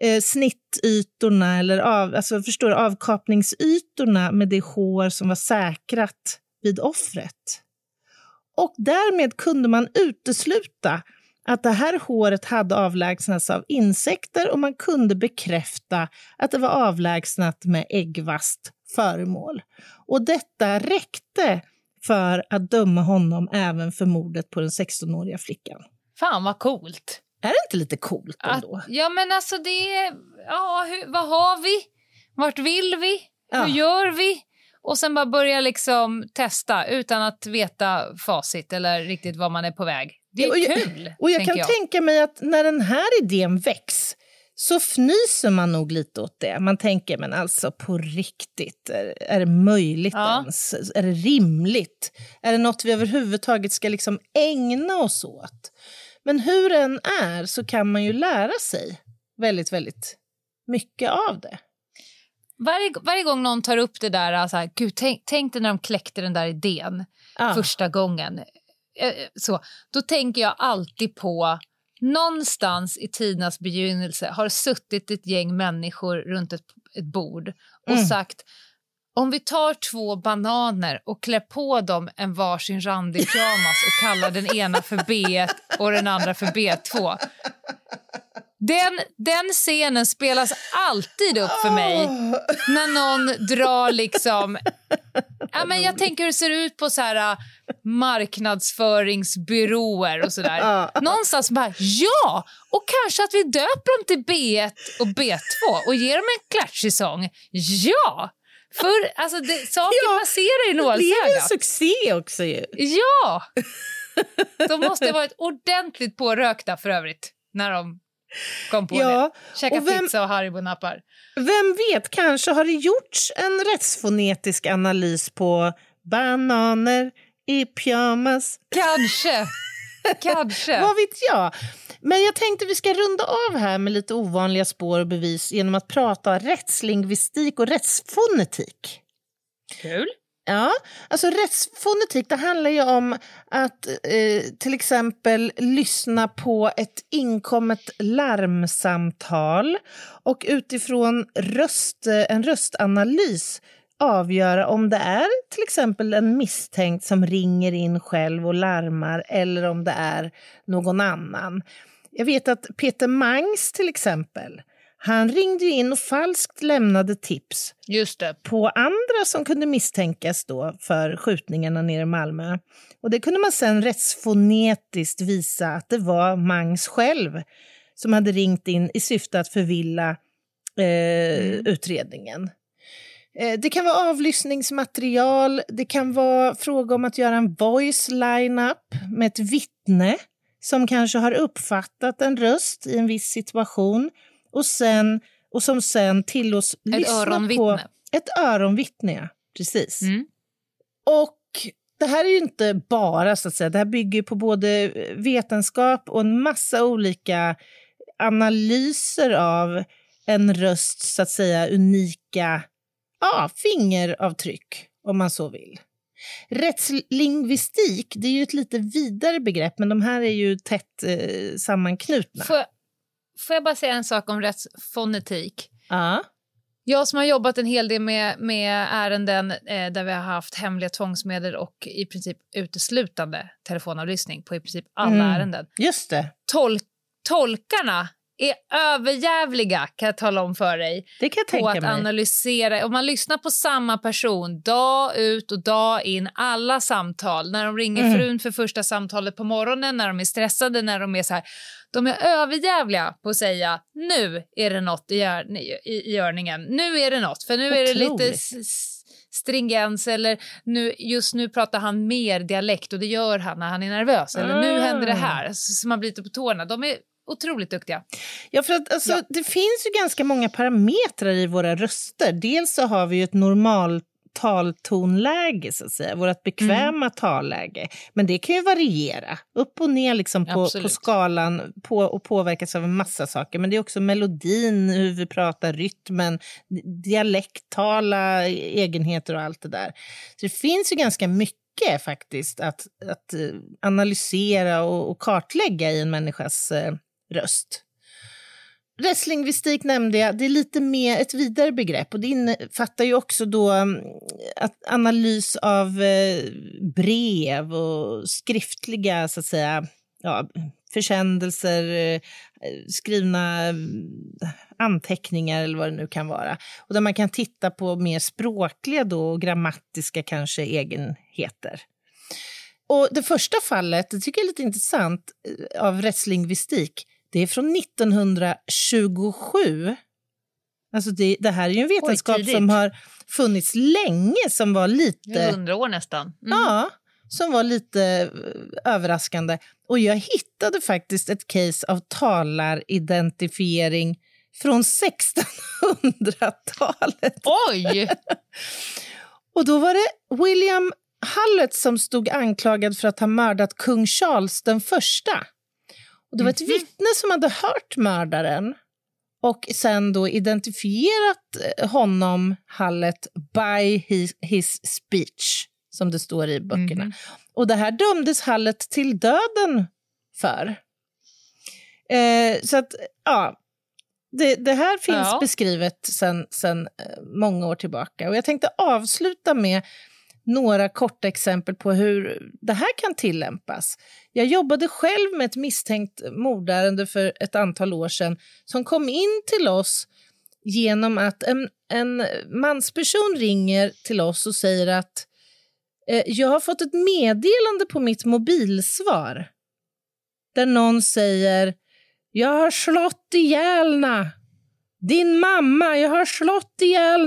Speaker 1: eh, snittytorna, eller av, alltså förstår avkapningsytorna med det hår som var säkrat vid offret. Och därmed kunde man utesluta att det här håret hade avlägsnats av insekter och man kunde bekräfta att det var avlägsnat med äggvast föremål. Och detta räckte för att döma honom även för mordet på den 16-åriga flickan.
Speaker 2: Fan vad coolt.
Speaker 1: Är det inte lite coolt
Speaker 2: Att,
Speaker 1: ändå?
Speaker 2: ja men alltså det är, ja hur, vad har vi? Vart vill vi?
Speaker 1: Ja.
Speaker 2: Hur gör vi? Och sen bara börja liksom testa utan att veta facit eller riktigt var man är på väg. Det är
Speaker 1: och jag,
Speaker 2: kul,
Speaker 1: Och jag kan
Speaker 2: jag.
Speaker 1: tänka mig att när den här idén väcks så fnyser man nog lite åt det. Man tänker, men alltså på riktigt, är, är det möjligt
Speaker 2: Ja.
Speaker 1: ens? Är det rimligt? Är det något vi överhuvudtaget ska liksom ägna oss åt? Men hur den är så kan man ju lära sig väldigt, väldigt mycket av det.
Speaker 2: Varje, varje gång någon tar upp det där, så här, Gud, tänk, tänk dig när de kläckte den där idén
Speaker 1: Ja.
Speaker 2: första gången. Eh, Så, då tänker jag alltid på någonstans i tidernas begynnelse har suttit ett gäng människor runt ett, ett bord och
Speaker 1: Mm.
Speaker 2: sagt om vi tar två bananer och klär på dem en varsin randig pyjamas och kallar den ena för B1 och den andra för B2. Den, den scenen spelas alltid upp för mig när någon drar liksom... Ja, men jag tänker hur det ser ut på så här äh, marknadsföringsbyråer och sådär. Någonstans bara, ja! Och kanske att vi döper dem till B1 och B2 och ger dem en klatschig sång. Ja! För alltså, det, saker
Speaker 1: Ja,
Speaker 2: passerar i
Speaker 1: Det blev en
Speaker 2: nålsögat.
Speaker 1: succé också ju.
Speaker 2: Ja! De måste ha varit ordentligt pårökta för övrigt när de kom på
Speaker 1: Ja,
Speaker 2: det. Käka
Speaker 1: och vem-
Speaker 2: pizza och Haribo-nappar.
Speaker 1: Vem vet, kanske har det gjorts en rättsfonetisk analys på bananer i pyjamas.
Speaker 2: Kanske. Kanske.
Speaker 1: Vad vet jag? Men jag tänkte vi ska runda av här med lite ovanliga spår och bevis genom att prata rättslingvistik och rättsfonetik.
Speaker 2: Kul.
Speaker 1: Ja, alltså rättsfonetik det handlar ju om att eh, till exempel lyssna på ett inkommet larmsamtal och utifrån röst, eh, en röstanalys avgöra om det är till exempel en misstänkt som ringer in själv och larmar eller om det är någon annan. Jag vet att Peter Mangs till exempel, han ringde ju in och falskt lämnade tips
Speaker 2: Just det.
Speaker 1: på andra som kunde misstänkas då för skjutningarna nere i Malmö. Och det kunde man sen rättsfonetiskt visa att det var Mangs själv som hade ringt in i syfte att förvilla eh, utredningen. Eh, Det kan vara avlyssningsmaterial, det kan vara fråga om att göra en voice line-up med ett vittne som kanske har uppfattat en röst i en viss situation och, sen, och som sen tillåts
Speaker 2: Ett
Speaker 1: lyssna på...
Speaker 2: öronvittne.
Speaker 1: Ett öronvittne, ja. Precis.
Speaker 2: Mm.
Speaker 1: Och det här är ju inte bara, så att säga, det här bygger på både vetenskap och en massa olika analyser av en röst, så att säga, unika ja, fingeravtryck, om man så vill. Rättslingvistik, det är ju ett lite vidare begrepp, men de här är ju tätt eh, sammanknutna.
Speaker 2: Jag, får jag bara säga en sak om rättsfonetik?
Speaker 1: Ja.
Speaker 2: Jag som har jobbat en hel del med, med ärenden eh, där vi har haft hemliga tvångsmedel och i princip uteslutande telefonavlyssning på i princip alla
Speaker 1: Mm.
Speaker 2: ärenden.
Speaker 1: Just det.
Speaker 2: Tol- tolkarna är överjävliga kan jag tala om för dig.
Speaker 1: Det kan jag
Speaker 2: på
Speaker 1: tänka
Speaker 2: att
Speaker 1: mig.
Speaker 2: analysera. Om man lyssnar på samma person dag ut och dag in, alla samtal. När de ringer
Speaker 1: Mm.
Speaker 2: frun för första samtalet på morgonen, när de är stressade, när de är så här. De är överjävliga på att säga nu är det något i, gör, i, i görningen. Nu är det något, för nu är det lite
Speaker 1: Otroligt.
Speaker 2: stringens eller nu, just nu pratar han mer dialekt och det gör han när han är nervös. Eller nu
Speaker 1: Ah.
Speaker 2: händer det här. Så, så man blir lite på tårna. De är otroligt duktiga.
Speaker 1: Ja, för att, alltså, Det finns ju ganska många parametrar i våra röster. Dels så har vi ju ett normalt taltonläge, så att säga, vårt bekväma talläge. Men det kan ju variera upp och ner liksom på, på skalan på, och påverkas av en massa saker. Men det är också melodin, hur vi pratar, rytmen, dialektala egenheter och allt det där. Så det finns ju ganska mycket faktiskt att, att eh, analysera och, och kartlägga i en människas eh, röst. Rättslingvistik nämnde jag, det är lite mer ett vidare begrepp och det innefattar ju också då mm, att analys av eh, brev och skriftliga så att säga, ja, försändelser, eh, skrivna mm, anteckningar eller vad det nu kan vara. Och där man kan titta på mer språkliga då, och grammatiska kanske egenheter. Och det första fallet, det tycker jag är lite intressant, eh, av rättslingvistik, det är från 1927. Alltså det, det här är ju en vetenskap
Speaker 2: tidigt.
Speaker 1: som har funnits länge, som var lite...
Speaker 2: Hundra år nästan. Mm.
Speaker 1: Ja, som var lite eh, överraskande. Och jag hittade faktiskt ett case av talaridentifiering från 1600-talet.
Speaker 2: Oj!
Speaker 1: Och då var det William Hallett som stod anklagad för att ha mördat kung Charles den första. Och det var ett vittne som hade hört mördaren och sen då identifierat eh, honom, Hallett, by his, his speech, som det står i böckerna. Och det här dömdes Hallett till döden för. Eh, så att, ja, det, det här finns
Speaker 2: Ja.
Speaker 1: beskrivet sen, sen eh, många år tillbaka. Och jag tänkte avsluta med några korta exempel på hur det här kan tillämpas. Jag jobbade själv med ett misstänkt mordärende för ett antal år sedan som kom in till oss genom att en, en mansperson ringer till oss och säger att eh, jag har fått ett meddelande på mitt mobilsvar där någon säger jag har slått ihjäl Din mamma, jag har slått ihjäl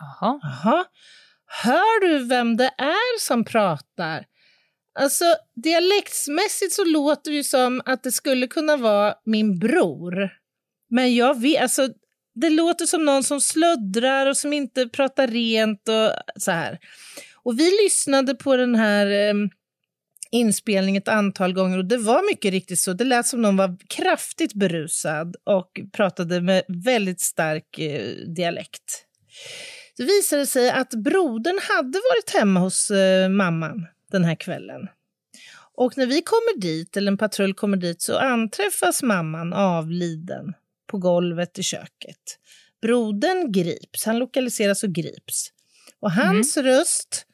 Speaker 2: Jaha.
Speaker 1: Aha. Hör du vem det är som pratar? Alltså, dialektsmässigt så låter det ju som att det skulle kunna vara min bror. Men jag vet, alltså, det låter som någon som slöddrar och som inte pratar rent och så här. Och vi lyssnade på den här eh, inspelningen ett antal gånger och det var mycket riktigt så. Det lät som någon var kraftigt berusad och pratade med väldigt stark eh, dialekt. Det visade sig att brodern hade varit hemma hos eh, mamman den här kvällen. Och när vi kommer dit, eller en patrull kommer dit, så anträffas mamman avliden på golvet i köket. Brodern grips, han lokaliseras och grips. Och hans röst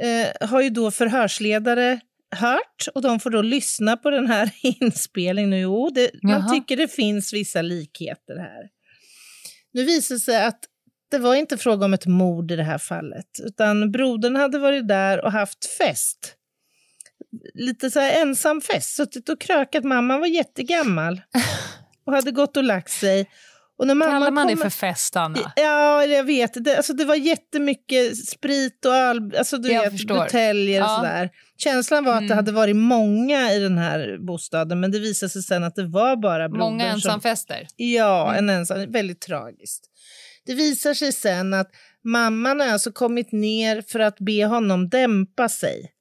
Speaker 1: eh, har ju då förhörsledare hört och de får då lyssna på den här inspelningen. Jo, det, man tycker det finns vissa likheter här. Nu visar det sig att det var inte fråga om ett mord i det här fallet, utan brodern hade varit där och haft fest. Lite så här ensam fest, suttit och krökat. Mamman var jättegammal och hade gått och lagt sig. Och när mamma
Speaker 2: Kallar man det
Speaker 1: kommer-
Speaker 2: för fest, Anna?
Speaker 1: Ja, jag vet. Det, alltså, det var jättemycket sprit och öl, alltså, du
Speaker 2: Jag
Speaker 1: vet, buteljer och
Speaker 2: Ja.
Speaker 1: sådär. Känslan var att det
Speaker 2: Mm.
Speaker 1: hade varit många i den här bostaden, men det visade sig sen att det var bara brodern
Speaker 2: Många
Speaker 1: som...
Speaker 2: ensamfester.
Speaker 1: Ja, en ensam. Väldigt tragiskt. Det visar sig sen att mamman har alltså kommit ner för att be honom dämpa sig.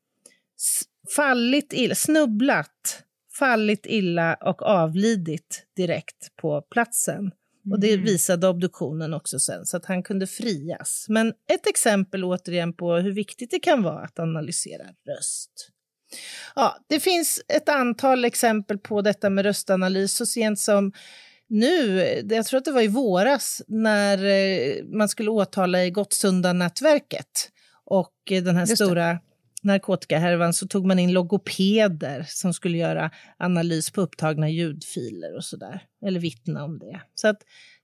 Speaker 1: Fallit illa, snubblat, fallit illa och avlidit direkt på platsen. Och det visade obduktionen också sen, så att han kunde frias. Men ett exempel återigen på hur viktigt det kan vara att analysera röst. Ja, det finns ett antal exempel på detta med röstanalys så sent som nu, jag tror att det var i våras, när eh, man skulle åtala i Gottsunda-nätverket och eh, den här
Speaker 2: Just det.
Speaker 1: stora narkotikahärvan så tog man in logopeder som skulle göra analys på upptagna ljudfiler och sådär. Eller vittna om det. Så att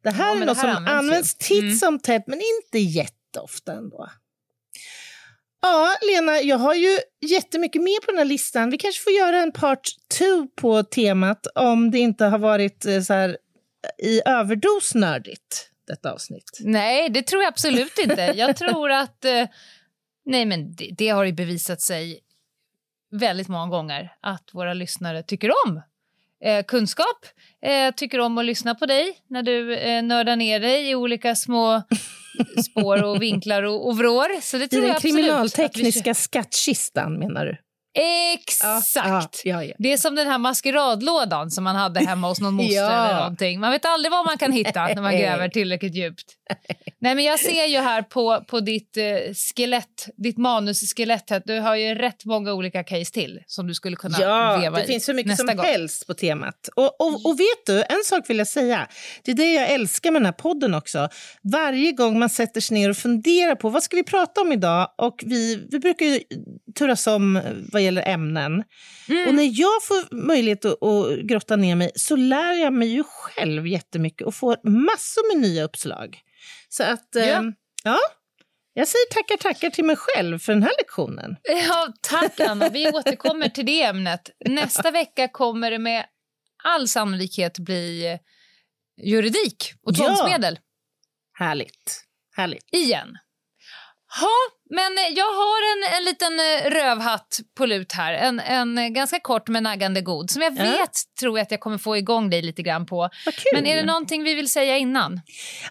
Speaker 1: det här
Speaker 2: Ja,
Speaker 1: är något
Speaker 2: här
Speaker 1: som
Speaker 2: används
Speaker 1: används titt
Speaker 2: Mm.
Speaker 1: som tätt, men inte jätteofta ändå. Ja, Lena, jag har ju jättemycket mer på den här listan. Vi kanske får göra en part two på temat om det inte har varit eh, så här i överdos nördigt, detta avsnitt.
Speaker 2: Nej, det tror jag absolut inte. Jag tror att... Eh, nej, men det, det har ju bevisat sig väldigt många gånger att våra lyssnare tycker om eh, kunskap, eh, tycker om att lyssna på dig när du eh, nördar ner dig i olika små spår och vinklar och, och vrår. Så det
Speaker 1: I
Speaker 2: tror jag
Speaker 1: den
Speaker 2: absolut
Speaker 1: kriminaltekniska
Speaker 2: att
Speaker 1: skattkistan, menar du?
Speaker 2: Exakt!
Speaker 1: Ja, ja.
Speaker 2: Det är som den här maskeradlådan som man hade hemma hos någon moster eller någonting. Man vet aldrig vad man kan hitta när man gräver tillräckligt djupt. Nej, men jag ser ju här på, på ditt eh, skelett, ditt manusskelett att du har ju rätt många olika case till som du skulle kunna
Speaker 1: Ja,
Speaker 2: veva
Speaker 1: det
Speaker 2: i
Speaker 1: finns så mycket som
Speaker 2: gång.
Speaker 1: helst på temat. Och, och, och vet du, en sak vill jag säga. Det är det jag älskar med den här podden också. Varje gång man sätter sig ner och funderar på vad ska vi prata om idag och vi, vi brukar ju turas om vad gäller ämnen.
Speaker 2: Mm.
Speaker 1: Och när jag får möjlighet att, att grotta ner mig så lär jag mig ju själv jättemycket och får massor med nya uppslag. Så att,
Speaker 2: Ja.
Speaker 1: ja, jag säger tackar tackar till mig själv för den här lektionen.
Speaker 2: Ja, tack Anna. Vi återkommer till det ämnet. Nästa vecka kommer det med all sannolikhet bli eh, juridik och
Speaker 1: Ja.
Speaker 2: tvångsmedel.
Speaker 1: Härligt. Härligt.
Speaker 2: igen. Ja, men eh, jag har en, en liten eh, rövhatt på lut här. En, en eh, ganska kort men naggande god som jag
Speaker 1: Ja.
Speaker 2: vet tror jag att jag kommer få igång dig lite grann på. Men är det någonting vi vill säga innan?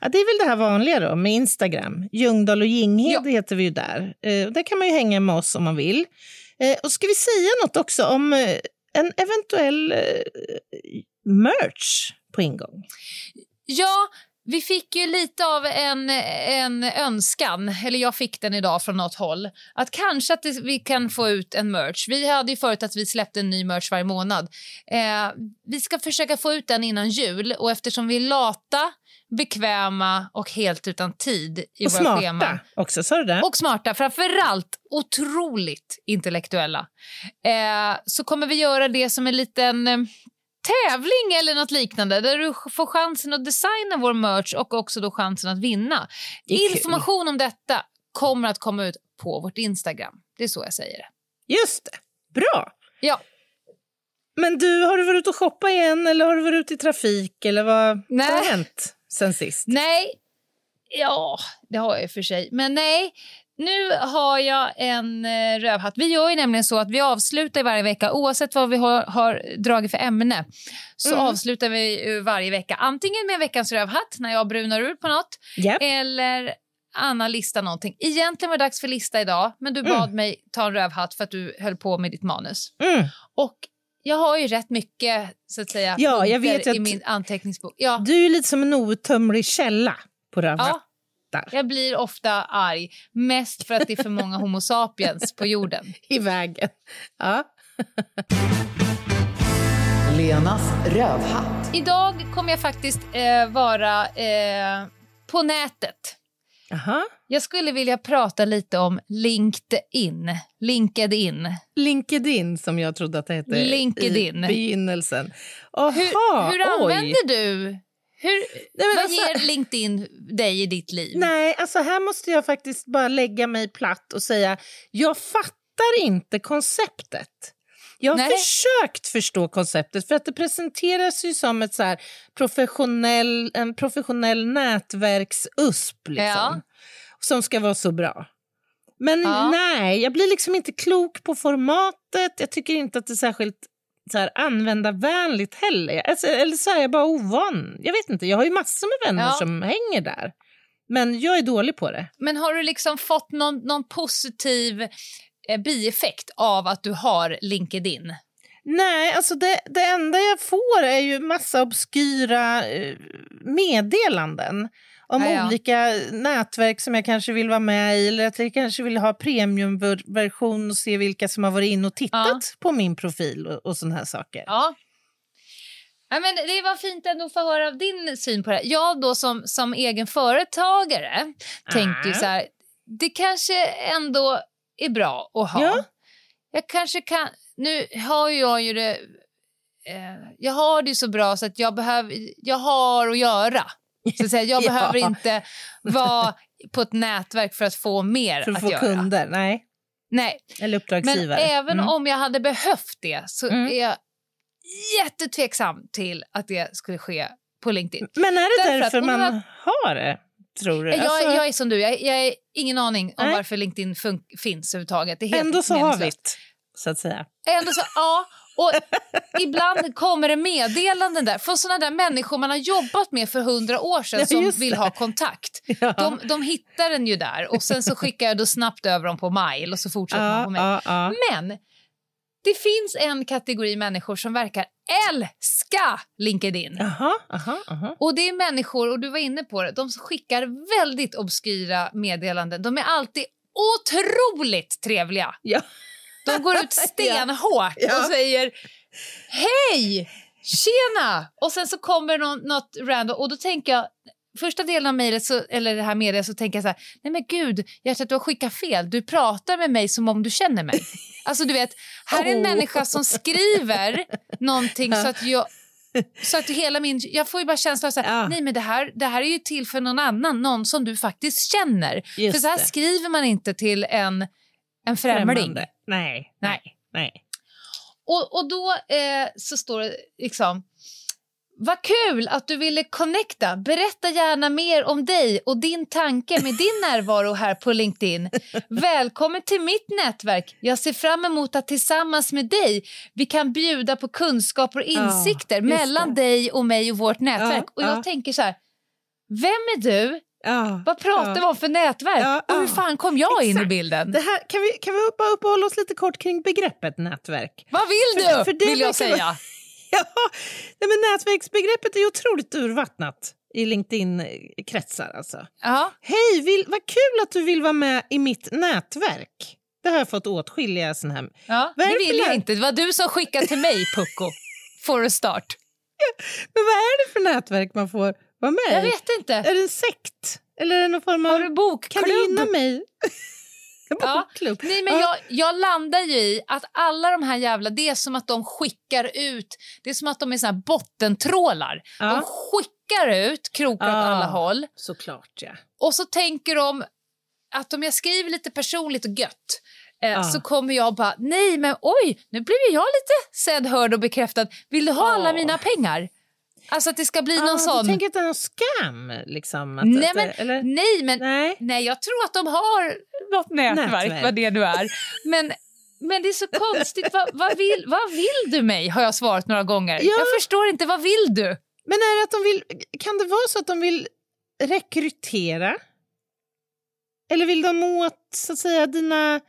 Speaker 1: Ja, det är väl det här vanliga då med Instagram. Ljungdahl och Ginghede
Speaker 2: Ja.
Speaker 1: heter vi ju där. Eh, där kan man ju hänga med oss om man vill. Eh, och ska vi säga något också om eh, en eventuell merch på ingång?
Speaker 2: Ja, vi fick ju lite av en, en önskan, eller jag fick den idag från något håll, att kanske att vi kan få ut en merch. Vi hade ju förut att vi släppte en ny merch varje månad. Eh, vi ska försöka få ut den innan jul och eftersom vi är lata, bekväma och helt utan tid i
Speaker 1: och
Speaker 2: våra
Speaker 1: smarta
Speaker 2: scheman
Speaker 1: också, sa du det?
Speaker 2: och smarta, framförallt otroligt intellektuella, eh, så kommer vi göra det som en liten eh, tävling eller något liknande där du får chansen att designa vår merch och också då chansen att vinna.
Speaker 1: Kul.
Speaker 2: Information om detta kommer att komma ut på vårt Instagram. Det är så jag säger det.
Speaker 1: Just det. Bra.
Speaker 2: Ja.
Speaker 1: Men du, har du varit ute och shoppat igen eller har du varit ute i trafik? Eller vad,
Speaker 2: Nej.
Speaker 1: vad har hänt sen sist?
Speaker 2: Nej, ja, det har jag i och för sig. Men nej, nu har jag en eh, rövhatt. Vi gör ju nämligen så att vi avslutar varje vecka, oavsett vad vi har, har dragit för ämne, så
Speaker 1: Mm.
Speaker 2: avslutar vi varje vecka antingen med veckans rövhatt, när jag brunar ur på något,
Speaker 1: Japp.
Speaker 2: eller Anna listar någonting. Egentligen var det dags för lista idag, men du bad mig ta en rövhatt för att du höll på med ditt manus.
Speaker 1: Mm.
Speaker 2: Och jag har ju rätt mycket, så att säga,
Speaker 1: Ja, jag vet
Speaker 2: i
Speaker 1: att-
Speaker 2: min anteckningsbok. Ja.
Speaker 1: Du är lite som en outtömlig källa på rövhattar.
Speaker 2: Jag blir ofta arg, mest för att det är för många Homo sapiens på jorden.
Speaker 1: I vägen. Ja.
Speaker 4: Lenas rövhatt.
Speaker 2: Idag kommer jag faktiskt eh, vara eh, på nätet.
Speaker 1: Aha.
Speaker 2: Jag skulle vilja prata lite om LinkedIn. LinkedIn.
Speaker 1: LinkedIn, som jag trodde att det hette
Speaker 2: LinkedIn.
Speaker 1: i begynnelsen. Aha,
Speaker 2: Hur, hur
Speaker 1: oj.
Speaker 2: använder du... Hur,
Speaker 1: Nej,
Speaker 2: vad
Speaker 1: alltså-
Speaker 2: ger LinkedIn dig i ditt liv?
Speaker 1: Nej, alltså här måste jag faktiskt bara lägga mig platt och säga jag fattar inte konceptet. Jag har
Speaker 2: Nej.
Speaker 1: försökt förstå konceptet för att det presenteras ju som ett så här professionell, en professionell nätverks-USP liksom,
Speaker 2: Ja.
Speaker 1: som ska vara så bra. Men
Speaker 2: Ja.
Speaker 1: nej, jag blir liksom inte klok på formatet. Jag tycker inte att det är särskilt så här, användarvänligt heller. Alltså, eller så är jag bara ovan. Jag vet inte, jag har ju massor med vänner
Speaker 2: Ja.
Speaker 1: som hänger där. Men jag är dålig på det.
Speaker 2: Men har du liksom fått någon, någon positiv eh, bieffekt av att du har LinkedIn?
Speaker 1: Nej, alltså det, det enda jag får är ju massa obskyra eh, meddelanden om
Speaker 2: Ja, ja.
Speaker 1: olika nätverk som jag kanske vill vara med i eller att jag kanske vill ha premiumversion och se vilka som har varit in och tittat
Speaker 2: Ja.
Speaker 1: på min profil och, och såna här saker.
Speaker 2: Ja. Ja, men det var fint ändå att få höra av din syn på det. Jag då som, som egen företagare tänkte ju
Speaker 1: Ah.
Speaker 2: så här, det kanske ändå är bra att ha.
Speaker 1: Ja.
Speaker 2: jag kanske kan... Nu har jag ju det... Eh, jag har det ju så bra så att jag behöver... Jag har att göra. Så att säga, jag
Speaker 1: Ja.
Speaker 2: behöver inte vara på ett nätverk för att få mer
Speaker 1: För att
Speaker 2: att
Speaker 1: få
Speaker 2: göra.
Speaker 1: kunder? Nej.
Speaker 2: Nej.
Speaker 1: Eller
Speaker 2: Men
Speaker 1: uppdragsgivare?
Speaker 2: även
Speaker 1: Mm.
Speaker 2: om jag hade behövt det så
Speaker 1: Mm.
Speaker 2: är jag jättetveksam till att det skulle ske på LinkedIn.
Speaker 1: Men är det
Speaker 2: Därför
Speaker 1: därför man har det, tror du?
Speaker 2: Jag,
Speaker 1: Alltså,
Speaker 2: jag är som du, jag, jag har ingen aning om
Speaker 1: Nej.
Speaker 2: varför LinkedIn finns överhuvudtaget. Det är helt
Speaker 1: ändå så har vi det, så att säga.
Speaker 2: Ändå så, ja. Och ibland kommer det meddelanden där från såna där människor man har jobbat med för hundra år sedan
Speaker 1: Ja,
Speaker 2: som
Speaker 1: just
Speaker 2: vill ha kontakt.
Speaker 1: Ja.
Speaker 2: De, de hittar den ju där och sen så skickar jag då snabbt över dem på mail och så fortsätter man
Speaker 1: Ja,
Speaker 2: på mail.
Speaker 1: ja, ja.
Speaker 2: Men det finns en kategori människor som verkar älska LinkedIn.
Speaker 1: Aha, aha, aha.
Speaker 2: Och det är människor, och du var inne på det, de som skickar väldigt obskyra meddelanden. De är alltid otroligt trevliga.
Speaker 1: Ja.
Speaker 2: De går ut stenhårt
Speaker 1: Ja.
Speaker 2: och säger hej, tjena! Och sen så kommer någon, något random och då tänker jag Första delen av mejlet, eller det här meddelandet, så tänker jag så här, nej men gud, att du har skickat fel. Du pratar med mig som om du känner mig. Alltså du vet, här är en
Speaker 1: Oh.
Speaker 2: människa som skriver någonting så att jag, så att hela min, jag får ju bara känslan av här,
Speaker 1: Ja.
Speaker 2: nej men det här, det här är ju till för någon annan, någon som du faktiskt känner.
Speaker 1: Just
Speaker 2: för så här
Speaker 1: det.
Speaker 2: skriver man inte till en, en främling.
Speaker 1: Främmande. Nej,
Speaker 2: Nej.
Speaker 1: nej.
Speaker 2: Och, och då eh, så står det liksom... Vad kul att du ville connecta. Berätta gärna mer om dig och din tanke med din närvaro här på LinkedIn. Välkommen till mitt nätverk. Jag ser fram emot att tillsammans med dig vi kan bjuda på kunskaper och
Speaker 1: Ja,
Speaker 2: insikter
Speaker 1: just
Speaker 2: mellan
Speaker 1: det.
Speaker 2: dig och mig och vårt nätverk.
Speaker 1: Ja,
Speaker 2: och jag
Speaker 1: ja.
Speaker 2: tänker så här, vem är du?
Speaker 1: Ja,
Speaker 2: Vad pratar
Speaker 1: ja.
Speaker 2: vi om för nätverk?
Speaker 1: Ja,
Speaker 2: och hur
Speaker 1: ja.
Speaker 2: fan kom jag in i
Speaker 1: Exakt.
Speaker 2: bilden?
Speaker 1: Det här, kan, vi, kan vi bara uppehålla oss lite kort kring begreppet nätverk?
Speaker 2: Vad vill
Speaker 1: För-
Speaker 2: du?
Speaker 1: för det
Speaker 2: vill jag
Speaker 1: vara-
Speaker 2: säga.
Speaker 1: Ja, nej, men nätverksbegreppet är otroligt urvattnat i LinkedIn-kretsar. Alltså.
Speaker 2: Ja.
Speaker 1: Hej, vill, vad kul att du vill vara med i mitt nätverk. Det har jag fått åtskilliga såna här...
Speaker 2: Ja, det
Speaker 1: för
Speaker 2: vill jag inte. Det var du som skickade till mig, Pucko. For a start.
Speaker 1: Men vad är det för nätverk man får vara med
Speaker 2: Jag vet inte.
Speaker 1: Är det en sekt? Eller är det någon form av...
Speaker 2: Har du bokklubb?
Speaker 1: Kan du gynna mig?
Speaker 2: Ja. Nej, men jag, jag landar ju i att alla de här jävla... Det är som att de skickar ut... Det är som att de är såna här bottentrålar.
Speaker 1: Ja.
Speaker 2: De skickar ut krokar åt
Speaker 1: Ja.
Speaker 2: alla håll.
Speaker 1: Såklart, ja.
Speaker 2: Och så tänker de att om jag skriver lite personligt och gött eh, så kommer jag bara, nej men oj, nu blev jag lite sedd, hörd och bekräftad. Vill du ha alla mina pengar? Alltså att det ska bli
Speaker 1: Ah,
Speaker 2: någon sån...
Speaker 1: Du tänker att det är någon scam? Liksom, att,
Speaker 2: Nej, men,
Speaker 1: eller?
Speaker 2: nej, men
Speaker 1: Nej.
Speaker 2: nej, jag tror att de har något nätverk,
Speaker 1: Nätverk.
Speaker 2: vad det nu är. Men, men det är så konstigt. vad, vad, vill, vad vill du mig? Har jag svarat några gånger.
Speaker 1: Ja.
Speaker 2: Jag förstår inte. Vad vill du?
Speaker 1: Men är det att de vill, kan det vara så att de vill rekrytera? Eller vill de åt så att säga, dina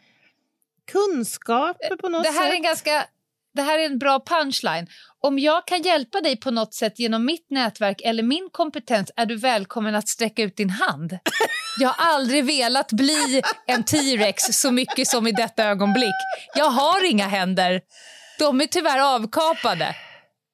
Speaker 1: kunskaper på något
Speaker 2: Det här, är
Speaker 1: sätt?
Speaker 2: en ganska, det här är en bra punchline. Om jag kan hjälpa dig på något sätt genom mitt nätverk eller min kompetens är du välkommen att sträcka ut din hand. Jag har aldrig velat bli en T-rex så mycket som i detta ögonblick. Jag har inga händer. De är tyvärr avkapade.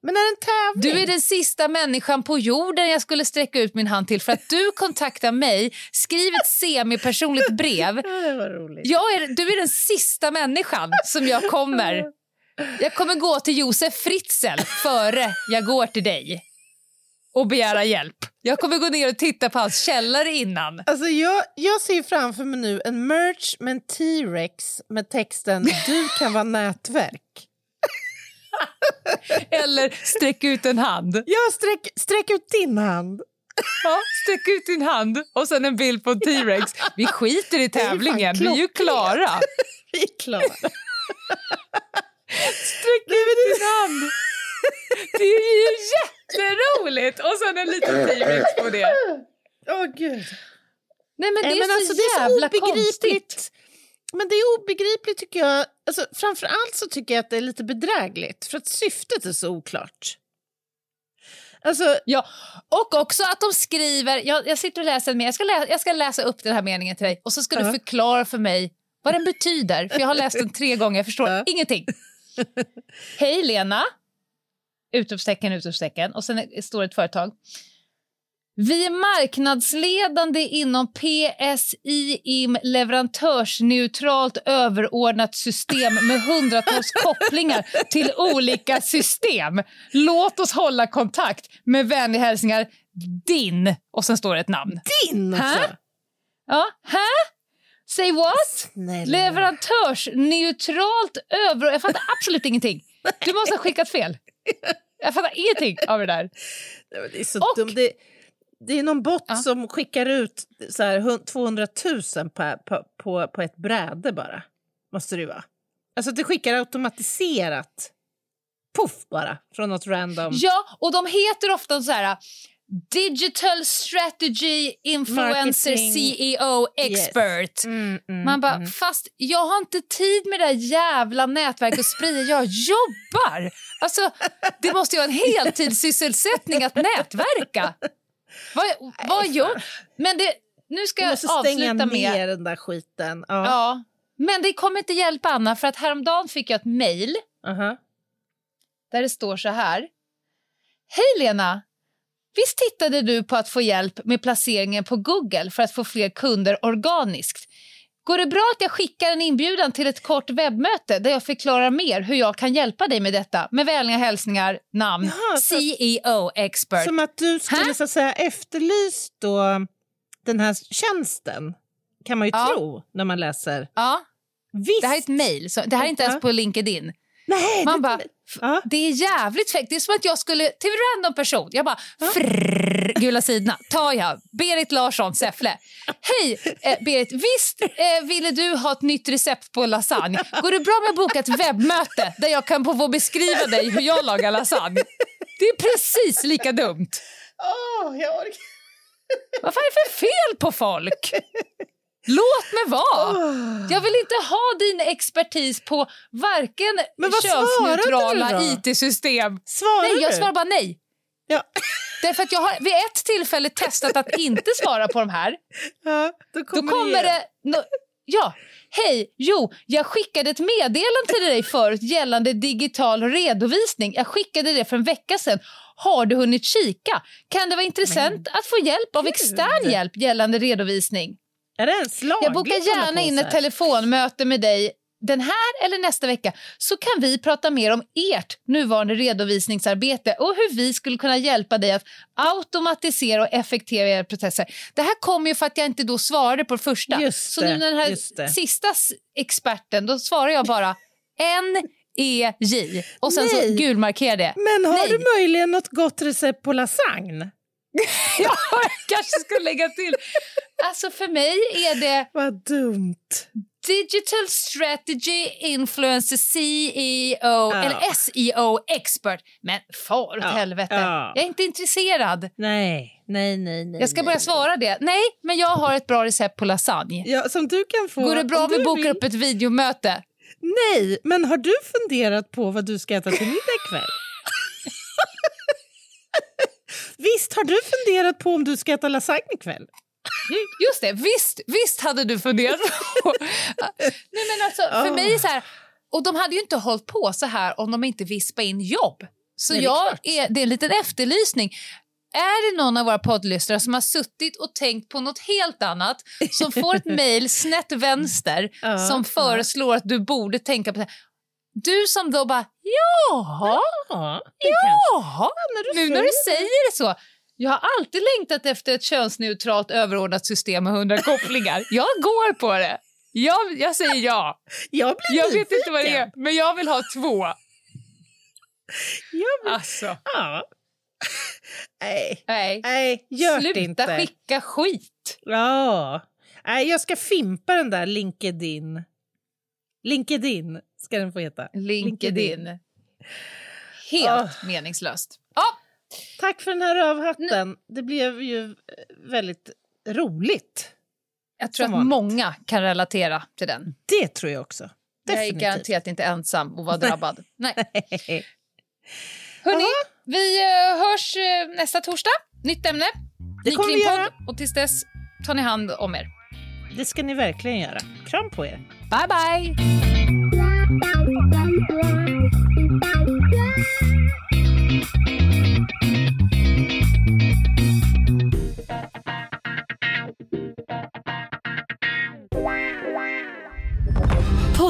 Speaker 1: Men är det en tävling?
Speaker 2: Du är den sista människan på jorden jag skulle sträcka ut min hand till för att du kontaktar mig, skriv ett semipersonligt brev.
Speaker 1: Ja, det var roligt.
Speaker 2: Jag är, du är den sista människan som jag kommer... Jag kommer gå till Josef Fritzl före jag går till dig och begära hjälp. Jag kommer gå ner och titta på hans källare innan.
Speaker 1: Alltså jag, jag ser framför mig nu en merch med en T-rex med texten Du kan vara nätverk.
Speaker 2: Eller sträck ut en hand.
Speaker 1: Ja, sträck, sträck ut din hand.
Speaker 2: Ja, sträck ut din hand och sen en bild på en T-rex. Vi skiter i tävlingen, vi är ju klara.
Speaker 1: Vi är klara.
Speaker 2: Sträck ut din hand. Det är ju jätteroligt! Och sen en liten T-rex på det.
Speaker 1: Åh gud.
Speaker 2: Nej men det
Speaker 1: Nej,
Speaker 2: är
Speaker 1: men
Speaker 2: så
Speaker 1: alltså, det är så
Speaker 2: jävla
Speaker 1: obegripligt.
Speaker 2: konstigt.
Speaker 1: Men det är obegripligt tycker jag. Alltså, framför allt så tycker jag att det är lite bedrägligt för att syftet är så oklart. Alltså,
Speaker 2: Ja, och också att de skriver... Jag, jag sitter och läser en mening. Jag ska, lä, jag ska läsa upp den här meningen till dig och så ska
Speaker 1: Ja.
Speaker 2: du förklara för mig vad den betyder. För Jag har läst den tre gånger, jag förstår
Speaker 1: Ja.
Speaker 2: ingenting. Hej Lena! Utropstecken, utropstecken. Och sen står det ett företag. Vi är marknadsledande inom PSI-IM leverantörsneutralt överordnat system med hundratals kopplingar till olika system. Låt oss hålla kontakt. Med vänliga hälsningar, din. Och sen står det ett namn.
Speaker 1: Din
Speaker 2: Hä?
Speaker 1: också?
Speaker 2: Ja, hä? Say what?
Speaker 1: Snälla.
Speaker 2: Leverantörsneutralt över... Jag fattar absolut ingenting. Du måste ha skickat fel. Jag fattar ingenting av det där.
Speaker 1: Det är så
Speaker 2: Och-
Speaker 1: dumt. Det, det är någon bot
Speaker 2: Ja.
Speaker 1: som skickar ut så här, hun- 200 000 på, på, på, på ett bräde bara. Måste det vara. Alltså det skickar automatiserat. Puff bara, från något random.
Speaker 2: Ja, och de heter ofta så här... Digital Strategy Influencer
Speaker 1: Marketing.
Speaker 2: CEO Expert.
Speaker 1: Mm, mm,
Speaker 2: Man bara,
Speaker 1: mm.
Speaker 2: fast jag har inte tid med det där jävla nätverket och sprida. Jag jobbar! Alltså, det måste ju vara en heltidssysselsättning att nätverka. Vad, vad gör... Men det, nu ska
Speaker 1: Du
Speaker 2: jag
Speaker 1: måste stänga
Speaker 2: avsluta med...
Speaker 1: ner den där skiten. Ja.
Speaker 2: Ja. Men det kommer inte hjälpa, Anna, för att häromdagen fick jag ett mejl
Speaker 1: Aha.
Speaker 2: där det står så här. Hej Lena! Visst tittade du på att få hjälp med placeringen på Google för att få fler kunder organiskt? Går det bra att jag skickar en inbjudan till ett kort webbmöte där jag förklarar mer hur jag kan hjälpa dig med detta? Med vänliga hälsningar, namn,
Speaker 1: Jaha, så-
Speaker 2: CEO expert.
Speaker 1: Som att du skulle
Speaker 2: Hä?
Speaker 1: så att säga, efterlyst då den här tjänsten. Kan man ju
Speaker 2: Ja.
Speaker 1: tro när man läser.
Speaker 2: Ja,
Speaker 1: Visst.
Speaker 2: det här är ett mejl, det här är inte ens på LinkedIn.
Speaker 1: Nej,
Speaker 2: Man
Speaker 1: det-
Speaker 2: bara,
Speaker 1: Ja.
Speaker 2: Det är jävligt fräckt. Det är som att jag skulle till en random person. Jag bara, frrrr, gula sidorna, tar jag. Berit Larsson, Säffle. Hej eh, Berit, visst eh, ville du ha ett nytt recept på lasagne? Går det bra med att boka ett webbmöte där jag kan få beskriva dig hur jag lagar lasagne? Det är precis lika dumt.
Speaker 1: Åh, jag orkar.
Speaker 2: Vad fan är det för fel på folk? Låt mig vara! Jag vill inte ha din expertis på varken
Speaker 1: Men
Speaker 2: könsneutrala? IT-system
Speaker 1: Svarar
Speaker 2: Nej, jag svarar bara nej.
Speaker 1: Ja.
Speaker 2: Därför att jag har vid ett tillfälle testat att inte svara på de här.
Speaker 1: Ja, då
Speaker 2: Då
Speaker 1: kommer,
Speaker 2: kommer
Speaker 1: det...
Speaker 2: No, ja, hej, jo, jag skickade ett meddelande till dig förut gällande digital redovisning. Jag skickade det för en vecka sedan. Har du hunnit kika? Kan det vara intressant att få hjälp av extern hjälp gällande redovisning?
Speaker 1: Är det ens lagligt
Speaker 2: Jag bokar gärna in
Speaker 1: så
Speaker 2: ett telefonmöte med dig den här eller nästa vecka så kan vi prata mer om ert nuvarande redovisningsarbete och hur vi skulle kunna hjälpa dig att automatisera och effektivisera era processer. Det här kommer ju för att jag inte då svarade på det första.
Speaker 1: Just
Speaker 2: så
Speaker 1: det,
Speaker 2: nu när den här sista experten, då svarar jag bara N-E-J och sen så
Speaker 1: Nej.
Speaker 2: gulmarkerar det.
Speaker 1: Men har
Speaker 2: Nej.
Speaker 1: du möjligen något gott recept på lasagne?
Speaker 2: Ja, jag kanske skulle lägga till. Alltså för mig är det
Speaker 1: Vad dumt.
Speaker 2: Digital Strategy Influencer CEO eller SEO Expert. Men far åt
Speaker 1: Ja,
Speaker 2: helvete.
Speaker 1: ja.
Speaker 2: Jag är inte intresserad.
Speaker 1: Nej, nej, nej. nej
Speaker 2: Jag ska
Speaker 1: nej,
Speaker 2: börja
Speaker 1: nej.
Speaker 2: svara det. Nej, men jag har ett bra recept på lasagne.
Speaker 1: Ja, som du kan få.
Speaker 2: Går det bra
Speaker 1: om
Speaker 2: vi bokar
Speaker 1: vill.
Speaker 2: upp ett videomöte?
Speaker 1: Nej, men har du funderat på vad du ska äta till middag ikväll? Visst har du funderat på om du ska äta lasagne ikväll?
Speaker 2: Just det, visst, visst hade du funderat på... Nej, men alltså, för
Speaker 1: Oh.
Speaker 2: mig så här... Och de hade ju inte hållit på så här om de inte vispade in jobb. Så
Speaker 1: Nej, det är
Speaker 2: jag är, det är en liten efterlysning. Är det någon av våra poddlyssnare som har suttit och tänkt på något helt annat som får ett mejl snett vänster
Speaker 1: Ja,
Speaker 2: som
Speaker 1: ja.
Speaker 2: föreslår att du borde tänka på det här. Du som då bara, jaha,
Speaker 1: Ja,
Speaker 2: jaha,
Speaker 1: du
Speaker 2: nu när du säger det så. Jag har alltid längtat efter ett könsneutralt överordnat system med hundra kopplingar. Jag går på det. Jag, jag säger ja.
Speaker 1: Jag blir
Speaker 2: Jag vet inte vad det är, men jag vill ha två.
Speaker 1: Jag blir...
Speaker 2: Alltså,
Speaker 1: Ja. Nej,
Speaker 2: nej.
Speaker 1: nej, gör det
Speaker 2: Sluta
Speaker 1: inte.
Speaker 2: skicka skit.
Speaker 1: Ja. Nej, jag ska fimpa den där LinkedIn. LinkedIn ska den få heta.
Speaker 2: LinkedIn. Helt
Speaker 1: Ah.
Speaker 2: meningslöst. Ja,
Speaker 1: Tack för den här rövhatten. Det blev ju eh, väldigt roligt.
Speaker 2: jag tror att många kan relatera till den.
Speaker 1: Det tror jag också.
Speaker 2: Jag är
Speaker 1: Definitivt.
Speaker 2: garanterat inte ensam och vara drabbad. Nej.
Speaker 1: Nej.
Speaker 2: Hörni, vi eh, hörs eh, nästa torsdag. Nytt ämne.
Speaker 1: Det
Speaker 2: Ny
Speaker 1: kommer vi göra.
Speaker 2: Och tills dess, ta ni hand om er.
Speaker 1: Det ska ni verkligen göra. Kram på er.
Speaker 2: Bye, bye!